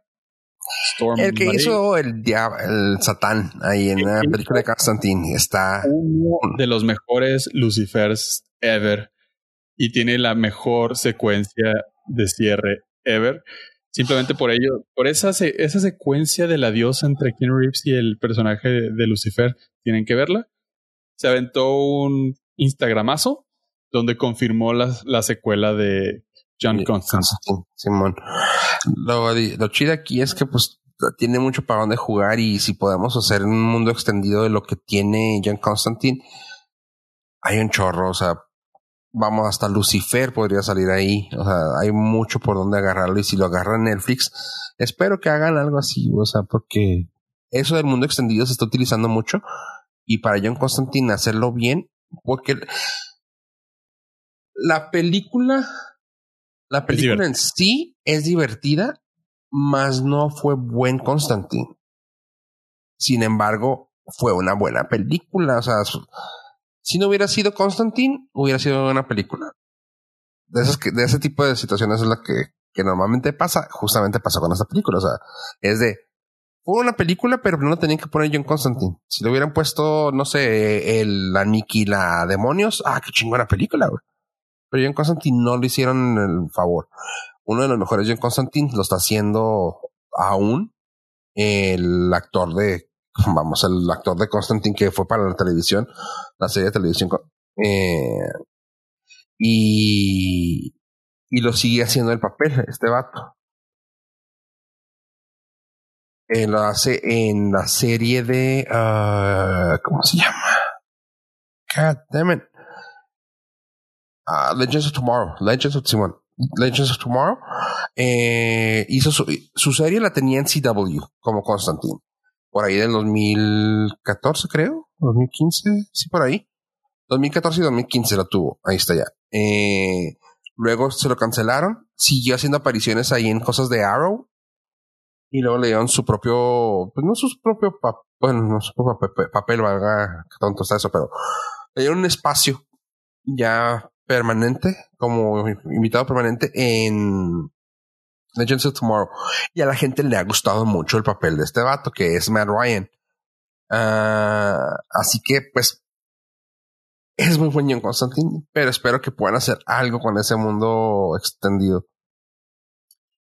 El que hizo el diablo, el Satán ahí en la película de Constantine está. uno de los mejores Lucifers ever y tiene la mejor secuencia de cierre ever. Simplemente por ello, por esa, esa secuencia de la diosa entre Keanu Reeves y el personaje de, de Lucifer, tienen que verla. Se aventó un Instagramazo donde confirmó la, la secuela de John. Constantine, Simón. Lo, lo chido aquí es que pues tiene mucho para dónde jugar y si podemos hacer un mundo extendido de lo que tiene John Constantine, hay un chorro, o sea, vamos hasta Lucifer podría salir ahí, o sea, hay mucho por donde agarrarlo y si lo agarra Netflix, espero que hagan algo así, o sea, porque eso del mundo extendido se está utilizando mucho y para John Constantine hacerlo bien, porque la película La película en sí es divertida, mas no fue buen Constantine. Sin embargo, fue una buena película. O sea, si no hubiera sido Constantine, hubiera sido una película. De, esas que, de ese tipo de situaciones es la que, que normalmente pasa. Justamente pasó con esta película. O sea, es de fue una película, pero no tenían que poner John Constantine. Si le hubieran puesto, no sé, el Aniquila Demonios, ah, qué chingona película, güey. Pero John Constantine no le hicieron el favor. Uno de los mejores John Constantine lo está haciendo aún el actor de, vamos, el actor de Constantine que fue para la televisión, la serie de televisión. Eh, y, y lo sigue haciendo el papel, este vato. Eh, lo hace en la serie de. Uh, ¿Cómo se llama? God damn it. Uh, Legends of Tomorrow. Legends of Simon. Legends of Tomorrow. Eh, hizo su, serie, la tenía en CW como Constantine. Por ahí del 2014, creo. 2015. Sí, por ahí. 2014 y 2015 la tuvo. Ahí está ya. Eh, luego se lo cancelaron. Siguió haciendo apariciones ahí en cosas de Arrow y luego le dieron su propio, pues no su propio papel, bueno, no su propio papel, valga, tonto está eso, pero le dieron un espacio ya permanente, como invitado permanente en Legends of Tomorrow. Y a la gente le ha gustado mucho el papel de este vato, que es Matt Ryan. Uh, así que, pues, es muy buen en Constantine, pero espero que puedan hacer algo con ese mundo extendido.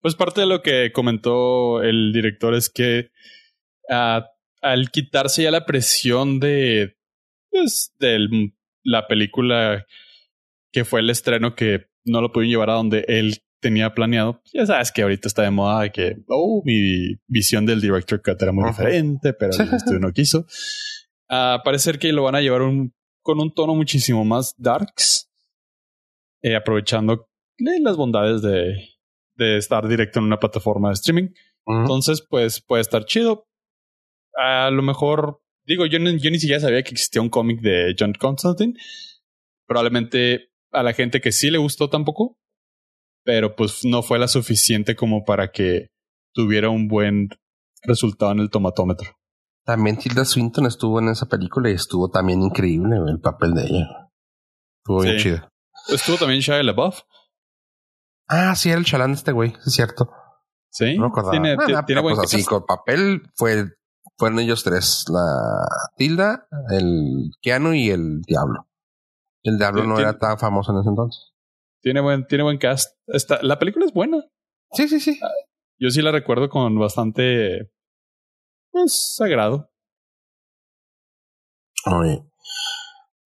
Pues parte de lo que comentó el director es que uh, al quitarse ya la presión de, pues, de la película que fue el estreno que no lo pudieron llevar a donde él tenía planeado, ya sabes que ahorita está de moda de que, oh, mi visión del director cut era muy diferente, pero el estudio no quiso. Uh, parece que lo van a llevar un, con un tono muchísimo más darks, eh, aprovechando las bondades de, de estar directo en una plataforma de streaming. Entonces, pues puede estar chido. A lo mejor, digo, yo, yo ni siquiera sabía que existía un cómic de John Constantine. Probablemente a la gente que sí le gustó tampoco, pero pues no fue la suficiente como para que tuviera un buen resultado en el tomatómetro. También Tilda Swinton estuvo en esa película y estuvo también increíble el papel de ella. Estuvo bien chido. Estuvo también Shia LaBeouf. Ah, sí, era el chalán de este güey, es cierto. Sí, no tiene, ah, tiene pues así, con papel fue, fueron ellos tres, la Tilda, el Keanu y el Diablo. El Diablo no era tan famoso en ese entonces. Tiene buen, tiene buen cast. Esta, la película es buena. Sí, sí, sí. Yo sí la recuerdo con bastante pues, sagrado. Oye,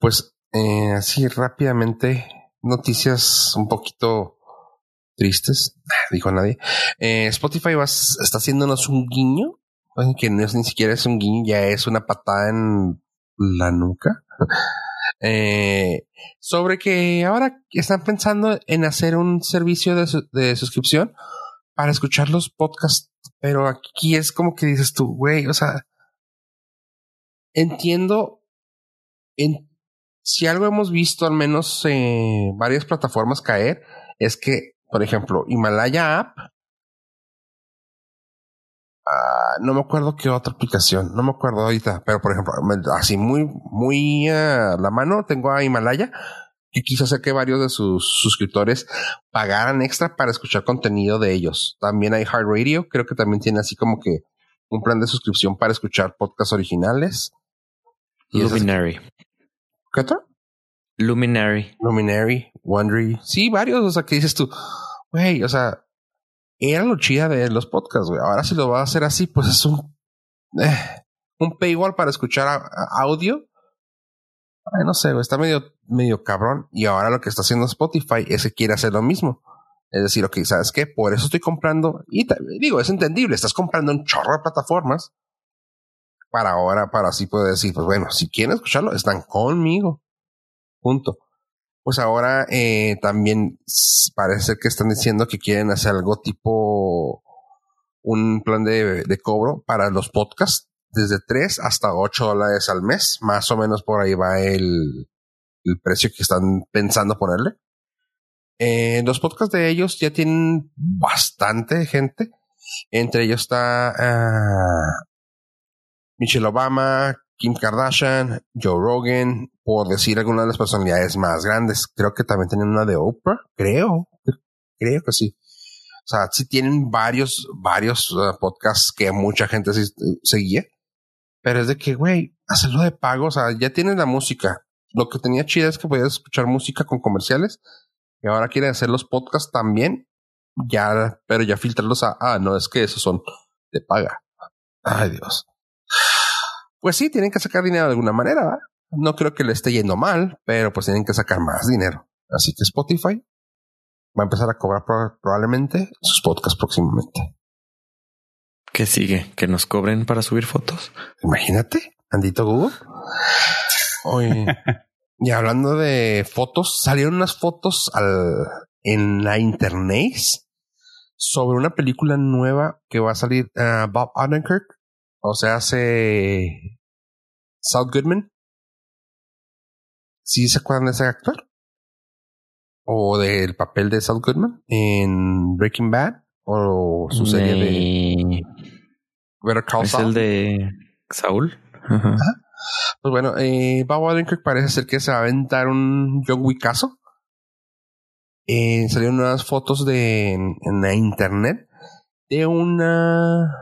pues eh, así rápidamente, noticias un poquito tristes, dijo nadie. Eh, Spotify va, está haciéndonos un guiño, que no es ni siquiera es un guiño, ya es una patada en la nuca. Eh, sobre que ahora están pensando en hacer un servicio de, suscripción para escuchar los podcasts, pero aquí es como que dices tú, güey, o sea, entiendo, en, si algo hemos visto al menos en varias plataformas caer, es que por ejemplo, Himalaya App. Ah, no me acuerdo qué otra aplicación, no me acuerdo ahorita, pero por ejemplo, así muy, muy a la mano tengo a Himalaya que quiso hacer que varios de sus suscriptores pagaran extra para escuchar contenido de ellos. También hay Hard Radio, creo que también tiene así como que un plan de suscripción para escuchar podcasts originales. Luminary. ¿Qué otro? Luminary. Luminary, Wondery. Sí, varios. O sea, que dices tú, güey, o sea, era lo chida de los podcasts, güey. Ahora si lo va a hacer así, pues es un, eh, un paywall para escuchar audio. Ay, no sé, güey, está medio, medio cabrón. Y ahora lo que está haciendo Spotify es que quiere hacer lo mismo. Es decir, ok, ¿sabes qué? Por eso estoy comprando, y digo, es entendible, estás comprando un chorro de plataformas para ahora, para así poder decir, pues bueno, si quieren escucharlo, están conmigo. Punto. Pues ahora eh, también parece que están diciendo que quieren hacer algo tipo un plan de, cobro para los podcasts desde 3 hasta 8 dólares al mes. Más o menos por ahí va el, el precio que están pensando ponerle. Eh, los podcasts de ellos ya tienen bastante gente. Entre ellos está ah, Michelle Obama, Kim Kardashian, Joe Rogan, por decir algunas de las personalidades más grandes. Creo que también tienen una de Oprah, creo, creo que sí. O sea, sí tienen varios, varios podcasts que mucha gente sí, seguía. Pero es de que, güey, hacerlo de pago, o sea, ya tienes la música. Lo que tenía chido es que podías escuchar música con comerciales. Y ahora quieren hacer los podcasts también. Ya, pero ya filtrarlos a, ah, no, es que esos son de paga. Ay, Dios. Pues sí, tienen que sacar dinero de alguna manera. ¿verdad? No creo que le esté yendo mal, pero pues tienen que sacar más dinero. Así que Spotify va a empezar a cobrar pro- probablemente sus podcasts próximamente. ¿Qué sigue? ¿Que nos cobren para subir fotos? Imagínate, Andito Google. Oye, y hablando de fotos, salieron unas fotos al, en la internet sobre una película nueva que va a salir ah, Bob Odenkirk, o sea, hace Saul Goodman. ¿Sí se acuerdan de ese actor? O del papel de Saul Goodman en Breaking Bad o su serie de Better Call ¿Es Saul. el de Saúl? Ajá. Pues bueno, eh, Bob Odenkirk parece ser que se va a aventar un John Wickazo. Eh, salieron unas fotos de en, en la internet de una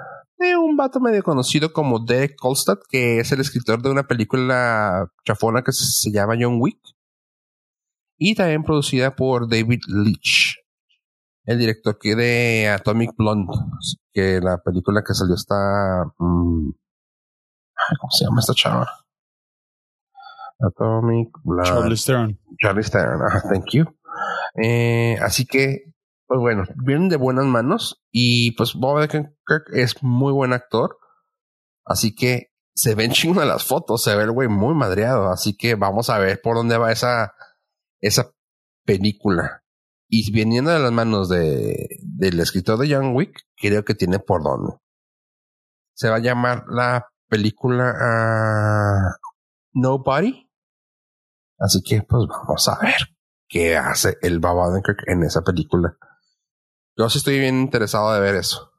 un vato medio conocido como Derek Kolstad, que es el escritor de una película chafona que se, llama John Wick y también producida por David Leitch, el director que de Atomic Blonde, que la película que salió está mm, ¿cómo se llama esta chava? Atomic Blonde. Charlie Stern. Charlie Stern, ajá, thank you. Eh, así que, pues bueno, vienen de buenas manos y pues Bob Odenkirk es muy buen actor. Así que se ven chingo de las fotos, se ve el güey muy madreado. Así que vamos a ver por dónde va esa, esa película. Y viniendo de las manos de, del escritor de Young Wick, creo que tiene por dónde. Se va a llamar la película ah, Nobody. Así que pues vamos a ver qué hace el Bob Odenkirk en esa película. Yo sí estoy bien interesado de ver eso.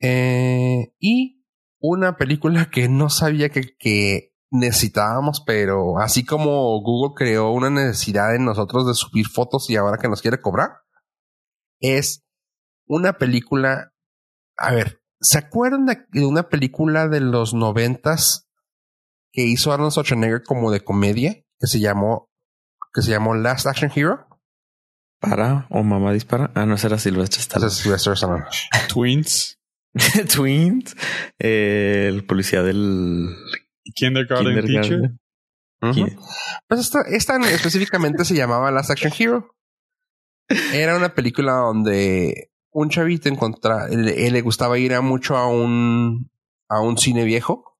Eh, y una película que no sabía que, necesitábamos, pero así como Google creó una necesidad en nosotros de subir fotos y ahora que nos quiere cobrar, es una película. A ver, ¿se acuerdan de, de una película de los noventas que hizo Arnold Schwarzenegger como de comedia que se llamó que se llamó Last Action Hero? ¿Para o mamá dispara? Ah, no, ese era Silvestre Stallone. es Sylvester Stallone. Twins. Twins. Eh, el policía del Kindergarten, Teacher. kindergarten. ¿Quién? Pues esta, esta específicamente se llamaba Last Action Hero. Era una película donde un chavito encontra, él, él le gustaba ir a mucho a un a un cine viejo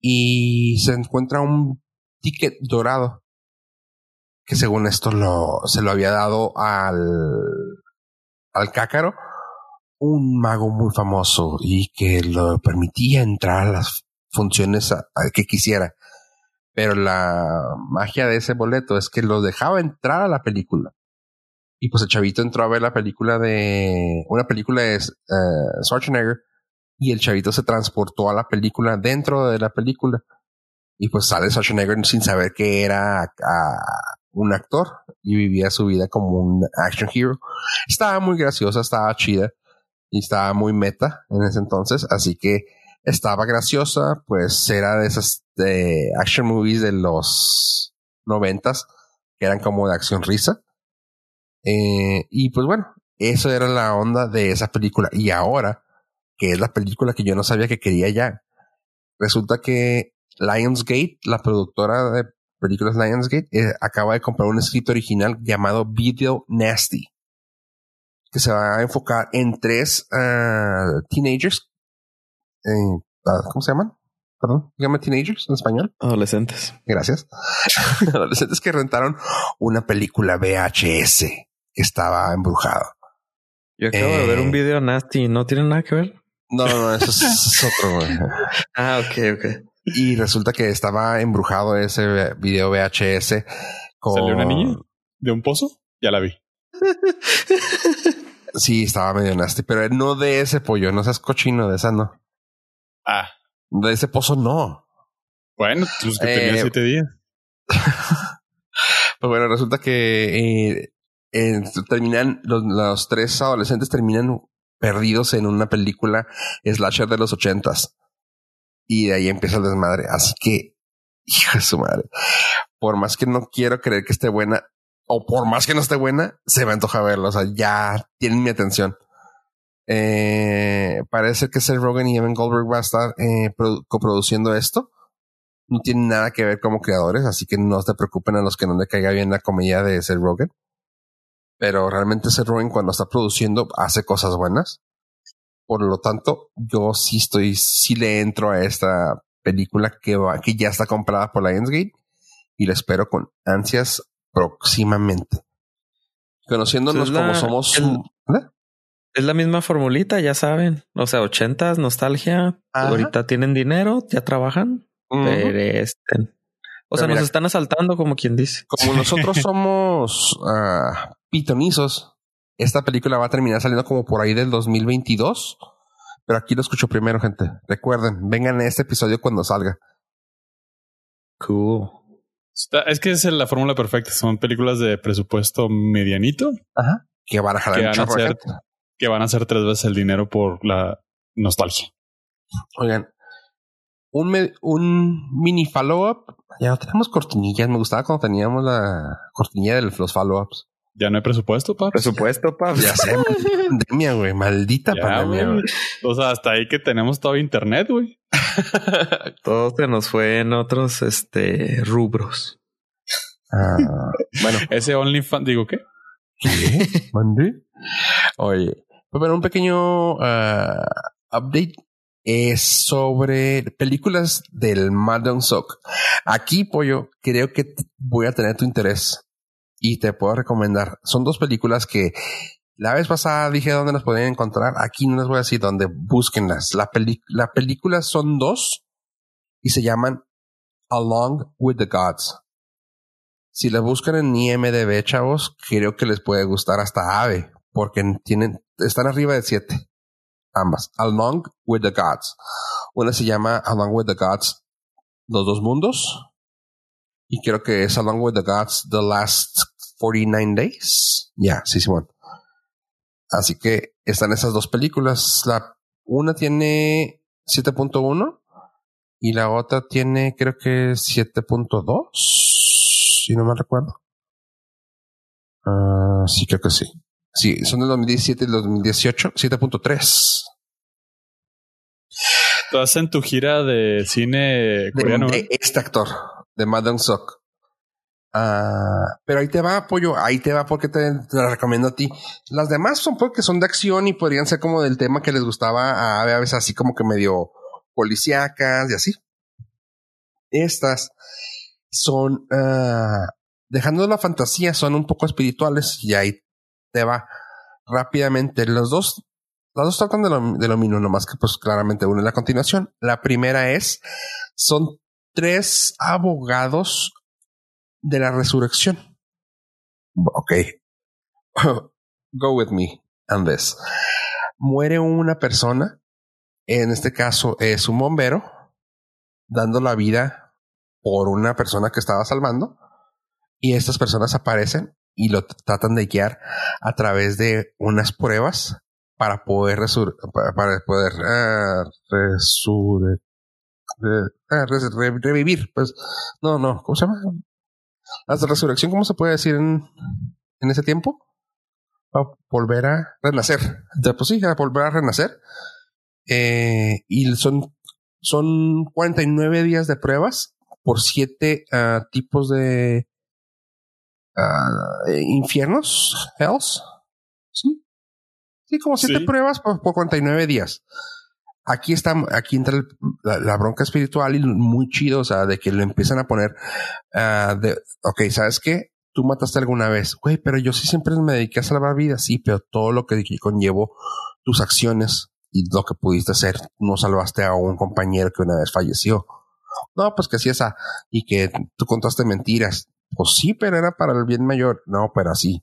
y se encuentra un ticket dorado que según esto lo se lo había dado al al cácaro un mago muy famoso y que lo permitía entrar a las funciones que quisiera pero la magia de ese boleto es que lo dejaba entrar a la película. Y pues el chavito entró a ver la película de una película de eh, Schwarzenegger y el chavito se transportó a la película dentro de la película. Y pues sale Schwarzenegger sin saber que era un actor y vivía su vida como un action hero. Estaba muy graciosa, estaba chida y estaba muy meta en ese entonces, así que estaba graciosa, pues era de esas action movies de los noventas que eran como de acción risa. Eh, y pues bueno, eso era la onda de esa película. Y ahora, que es la película que yo no sabía que quería ya, resulta que Lionsgate, la productora de películas Lionsgate, eh, acaba de comprar un script original llamado Video Nasty, que se va a enfocar en tres ah, teenagers eh, ah, ¿cómo se llaman? Perdón, se llama teenagers en español. Adolescentes. Gracias. Adolescentes que rentaron una película VHS que estaba embrujado. Yo acabo de ver Eh. un video nasty. ¿No tiene nada que ver? No, no, no, eso es, es otro. güey. Ah, ok, ok. Y resulta que estaba embrujado ese video VHS. Con... ¿Salió una niña? de un pozo, ya la vi. Sí, estaba medio nasty, pero no de ese pollo, no seas cochino de esa, no. Ah, De ese pozo, no. bueno, pues que tenía Eh, siete días. Pues bueno, resulta que eh, eh, terminan, los, los tres adolescentes terminan perdidos en una película slasher de los ochentas. Y de ahí empieza el desmadre. Así que, hijo de su madre. Por más que no quiero creer que esté buena, o por más que no esté buena, se me antoja verla. O sea, ya tienen mi atención. Eh, parece que Seth Rogen y Evan Goldberg va a estar eh, produ- coproduciendo esto. No tienen nada que ver como creadores, así que no se preocupen a los que no le caiga bien la comedia de Seth Rogen. Pero realmente Seth Rogen cuando está produciendo hace cosas buenas. Por lo tanto, yo sí estoy, sí le entro a esta película que va, que ya está comprada por Lionsgate y la espero con ansias próximamente. Conociéndonos la- como somos. el- ¿Eh? Es la misma formulita, ya saben. O sea, ochentas, nostalgia. Ajá. Ahorita tienen dinero, ya trabajan. Ujú. Peresten. O sea, Pero mira- nos están asaltando, como quien dice. Como nosotros somos ah, pitonizos, esta película va a terminar saliendo como por ahí del 2022. Pero aquí lo escucho primero, gente. Recuerden, vengan a este episodio cuando salga. Cool. Está- es que es la fórmula perfecta. Son películas de presupuesto medianito Ajá. Que van a jalar que van a, gente. que van a ser tres veces el dinero por la nostalgia. Oigan, un, me- un mini follow-up. Ya no tenemos cortinillas. Me gustaba cuando teníamos la cortinilla de los follow-ups. Ya no hay presupuesto, paps. Presupuesto, pa. Ya sé, maldita pandemia, güey. Maldita Ya, pandemia, güey. O sea, hasta ahí que tenemos todo internet, güey. Todo se nos fue en otros este rubros. Ah, bueno, Ese OnlyFans, digo, ¿qué? ¿Qué? ¿Mandé? Oye, pues bueno, un pequeño ah, update es sobre películas del Madden Sock. Aquí, pollo, creo que voy a tener tu interés y te puedo recomendar. Son dos películas que la vez pasada dije dónde las podían encontrar. Aquí no les voy a decir dónde, búsquenlas. La, la película son dos y se llaman Along with the Gods. Si la buscan en IMDB, chavos, creo que les puede gustar hasta Ave, porque tienen, están arriba de siete. Ambas. Along with the Gods. Una se llama Along with the Gods, Los Dos Mundos. Y creo que es Along with the Gods, The Last 49 Days. Ya, sí, Simón. Así que están esas dos películas. La una tiene 7.1 y la otra tiene creo que 7.2, si no me recuerdo. Ah, sí, creo que sí. Sí, son del 2017 y del 2018, 7.3. Estás en tu gira de cine coreano. de este actor, de Madden Sock. Ah, pero ahí te va, apoyo, ahí te va porque te, te la recomiendo a ti. Las demás son porque son de acción y podrían ser como del tema que les gustaba a, a veces así como que medio policíacas y así. Estas son, ah, dejando la fantasía, son un poco espirituales y ahí te va rápidamente. Los dos, las dos tratan de lo, de lo mismo, nomás que pues claramente una es la continuación. La primera es, son tres abogados de la resurrección. Ok. Go with me on this. Muere una persona, en este caso es un bombero, dando la vida por una persona que estaba salvando, y estas personas aparecen y lo tratan de guiar a través de unas pruebas para poder resur para, poder resur re revivir. Pues no, no, ¿cómo se llama? La resurrección, ¿cómo se puede decir en, en ese tiempo? A volver a renacer. Pues sí, a volver a renacer. Eh, y son, son 49 días de pruebas por siete uh, tipos de uh, infiernos, hells. Sí. Sí, como siete sí. pruebas por, por 49 días. Aquí está, aquí entra el, la, la, bronca espiritual y muy chido, o sea, de que le empiezan a poner, uh, de, ok, ¿sabes qué? Tú mataste alguna vez, güey, pero yo sí siempre me dediqué a salvar vidas, sí, pero todo lo que conllevó tus acciones y lo que pudiste hacer, no salvaste a un compañero que una vez falleció. No, pues que sí esa, y que tú contaste mentiras, pues sí, pero era para el bien mayor. No, pero así.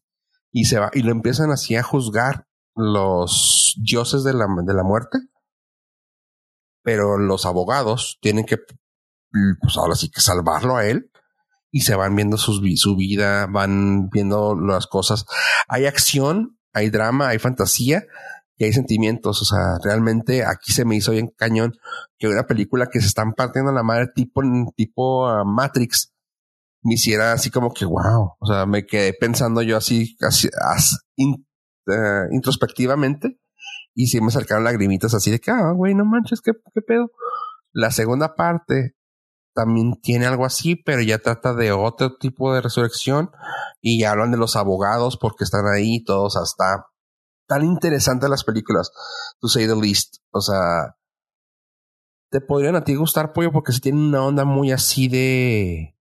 Y se va, y lo empiezan así a juzgar los dioses de la, de la muerte. Pero los abogados tienen que, pues ahora sí que salvarlo a él. Y se van viendo sus, su vida, van viendo las cosas. Hay acción, hay drama, hay fantasía y hay sentimientos. O sea, realmente aquí se me hizo bien cañón que una película que se están partiendo la madre tipo, tipo uh, Matrix me hiciera así como que wow. O sea, me quedé pensando yo así, así, uh, introspectivamente y sí me sacaron lagrimitas así de que, ah, güey, no manches, ¿qué, qué pedo. La segunda parte también tiene algo así, pero ya trata de otro tipo de resurrección y hablan de los abogados porque están ahí todos hasta tan interesantes las películas, to say the least. O sea, te podrían a ti gustar, pollo, porque si tienen una onda muy así de.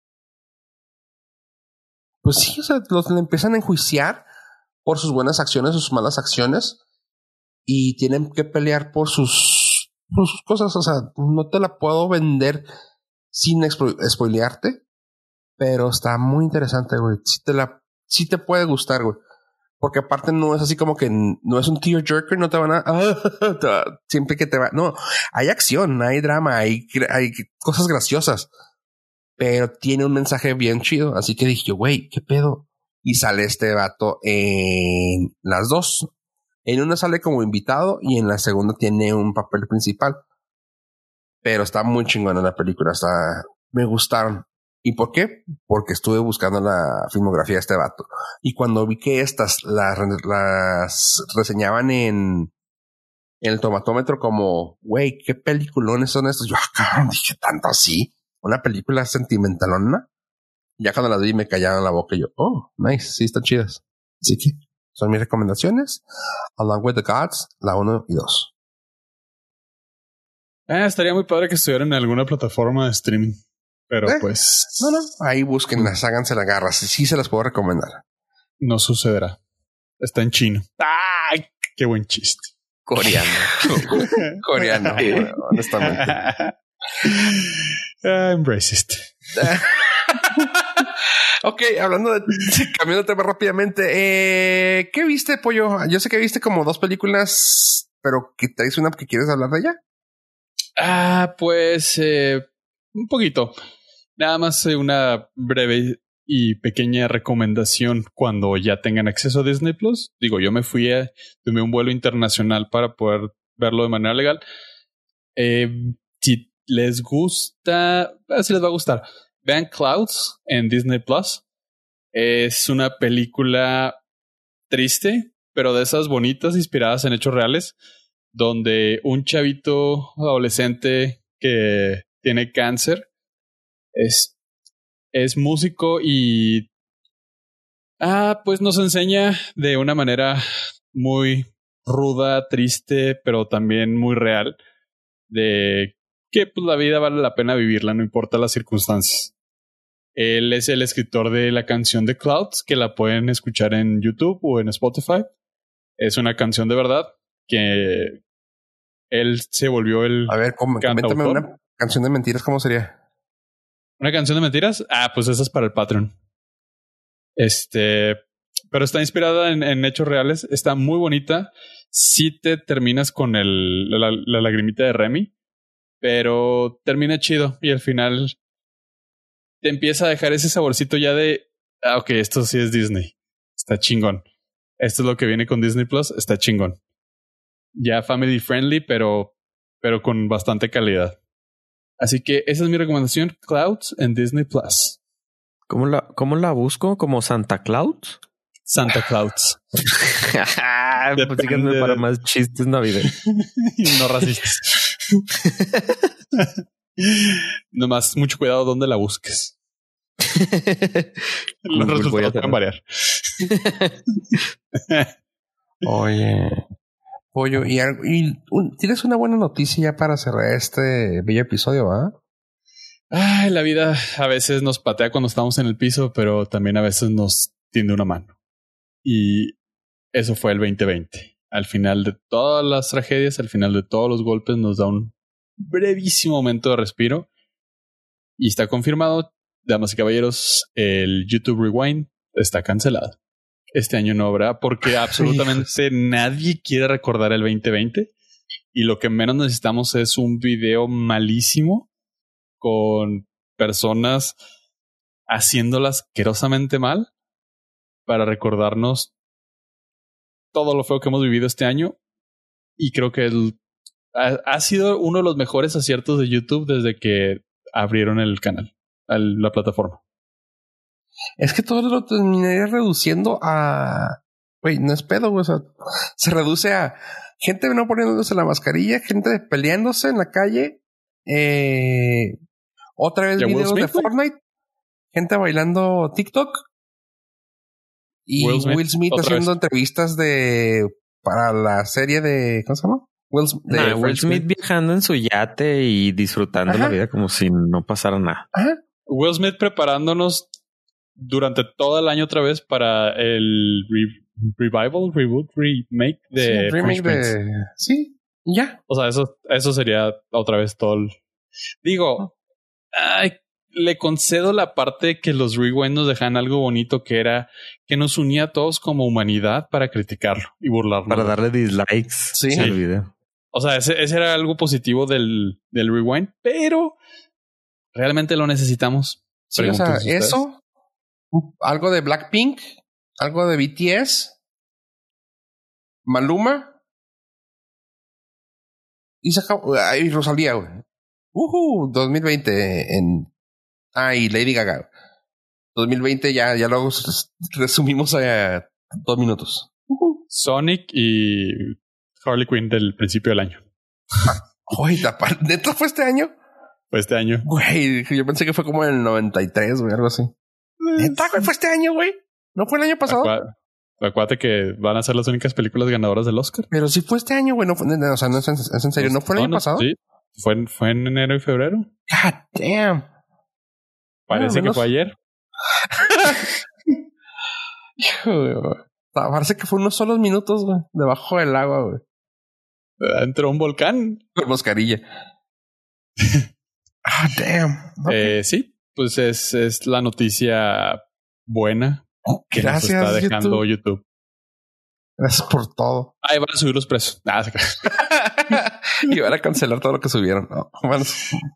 Pues sí, o sea, los le empiezan a enjuiciar por sus buenas acciones sus malas acciones y tienen que pelear por sus, cosas. O sea, no te la puedo vender sin spoilearte, pero está muy interesante, güey. Si te la, si te puede gustar, güey porque aparte no es así como que no es un jerker, no te van a siempre que te va. No, hay acción, hay drama, hay, hay cosas graciosas, pero tiene un mensaje bien chido. Así que dije güey, qué pedo. Y sale este vato en las dos. En una sale como invitado y en la segunda tiene un papel principal. Pero está muy chingona la película. Está, me gustaron. ¿Y por qué? Porque estuve buscando la filmografía de este vato. Y cuando vi que estas las, las reseñaban en, el tomatómetro como, güey, ¿qué peliculones son estos? Yo, ah, cabrón, dije tanto así. Una película sentimentalona. Ya cuando las vi me callaron la boca y yo, oh, nice, sí, están chidas. Así que son mis recomendaciones. Along with the Gods, la 1 y 2. Eh, estaría muy padre que estuvieran en alguna plataforma de streaming. Pero eh, pues. No, no. Ahí búsquenlas, háganse la garra. Sí se las puedo recomendar. No sucederá. Está en chino. ¡Ay! Qué buen chiste. Coreano. Coreano, honestamente. I'm racist. ok, hablando de cambiando tema rápidamente, eh, ¿qué viste, pollo? Yo sé que viste como dos películas, pero que traes una que quieres hablar de ella. Ah, pues eh, un poquito. Nada más eh, una breve y pequeña recomendación cuando ya tengan acceso a Disney Plus. Digo, yo me fui a tomé un vuelo internacional para poder verlo de manera legal. Eh, si les gusta, si les va a gustar, vean Clouds en Disney Plus. Es una película triste, pero de esas bonitas, inspiradas en hechos reales, donde un chavito adolescente que tiene cáncer, es, es músico y... Ah, pues nos enseña de una manera muy ruda, triste, pero también muy real, de que pues, la vida vale la pena vivirla, no importa las circunstancias. Él es el escritor de la canción de Clouds, que la pueden escuchar en YouTube o en Spotify. Es una canción de verdad que él se volvió el. A ver, coméntame una, Canción de mentiras, ¿cómo sería? ¿Una canción de mentiras? Ah, pues esa es para el Patreon. Este, pero está inspirada en, hechos reales. Está muy bonita. Si te terminas con el, la, lagrimita de Remy, pero termina chido y al final te empieza a dejar ese saborcito ya de, ah, ok, esto sí es Disney. Está chingón. Esto es lo que viene con Disney Plus. Está chingón. Ya family friendly, pero, pero con bastante calidad. Así que esa es mi recomendación, Clouds en Disney Plus. ¿Cómo la, cómo la busco? ¿Como Santa Claus? Santa Claus. pues para más chistes navideños. no racistas. Nomás mucho cuidado donde la busques. Los resultados pueden variar. Oye, Pollo, y, tienes una buena noticia ya para cerrar este bello episodio, ¿va? Ay, la vida a veces nos patea cuando estamos en el piso, pero también a veces nos tiende una mano. Y eso fue el 2020. Al final de todas las tragedias, al final de todos los golpes, nos da un brevísimo momento de respiro. Y está confirmado, damas y caballeros, el YouTube Rewind está cancelado. Este año no habrá porque absolutamente nadie quiere recordar el 2020 y lo que menos necesitamos es un video malísimo con personas haciéndolas asquerosamente mal para recordarnos todo lo feo que hemos vivido este año y creo que el, ha, sido uno de los mejores aciertos de YouTube desde que abrieron el canal, la plataforma. Es que todo lo terminaría reduciendo a. Güey, no es pedo, güey. O sea, se reduce a gente no poniéndose la mascarilla, gente peleándose en la calle. Eh, otra vez videos de Fortnite, gente bailando TikTok. Y Will Smith, haciendo entrevistas de para la serie de ¿cómo se llama? Will, Smith, viajando en su yate y disfrutando la vida como si no pasara nada. Will Smith preparándonos durante todo el año otra vez para el revival, reboot, remake de, sí, remake de... sí, ya. O sea, eso, eso sería otra vez todo. El... Digo, ay, le concedo la parte que los rewind nos dejan algo bonito que era que nos unía a todos como humanidad para criticarlo y burlarnos. Para darle dislikes sí. al video. O sea, ese, ese, era algo positivo del, del rewind, pero realmente lo necesitamos. Sí, o sea, eso algo de Blackpink, algo de BTS, Maluma y se acabó. Ay, Rosalía, güey. Uh 2020 en. Ah, y Lady Gaga. 2020 ya, ya lo resumimos a dos minutos. Sonic y Harley Quinn del principio del año. Uy, ¿neta fue este año? Fue este año. Güey, yo pensé que fue como en el 93, güey, algo así. ¿Neta, güey? ¿Fue este año, güey? ¿No fue el año pasado? acuérdate que van a ser las únicas películas ganadoras del Oscar. Pero sí fue este año, güey. No, o sea, no es en, serio. ¿No fue el año pasado? Sí. Fue, fue en enero y febrero. God damn. Parece que fue ayer. Parece que fue unos solos minutos, güey. Debajo del agua, güey. Entró un volcán. Con mascarilla. ah, damn. Eh, sí, pues es, es la noticia buena que Gracias, nos está dejando YouTube. Gracias por todo. Ahí van a subir los precios. Ah, y van a cancelar todo lo que subieron.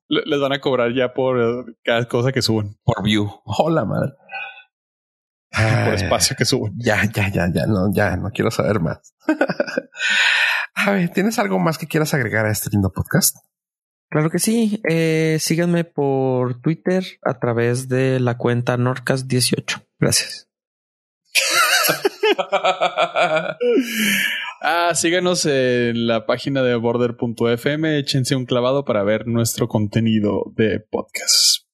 Les van a cobrar ya por cada cosa que suben. Por view. Hola, madre. Por espacio que suben. Ya, ya, ya, ya. No, ya, no quiero saber más. a ver, ¿tienes algo más que quieras agregar a este lindo podcast? Claro que sí. Eh, síganme por Twitter a través de la cuenta Norcas18. Gracias. ah, síganos en la página de border.fm. Échense un clavado para ver nuestro contenido de podcast.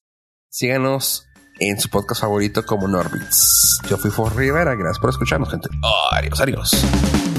Síganos en su podcast favorito como Norbits. Yo fui For Rivera. Gracias por escucharnos, gente. Adiós, adiós.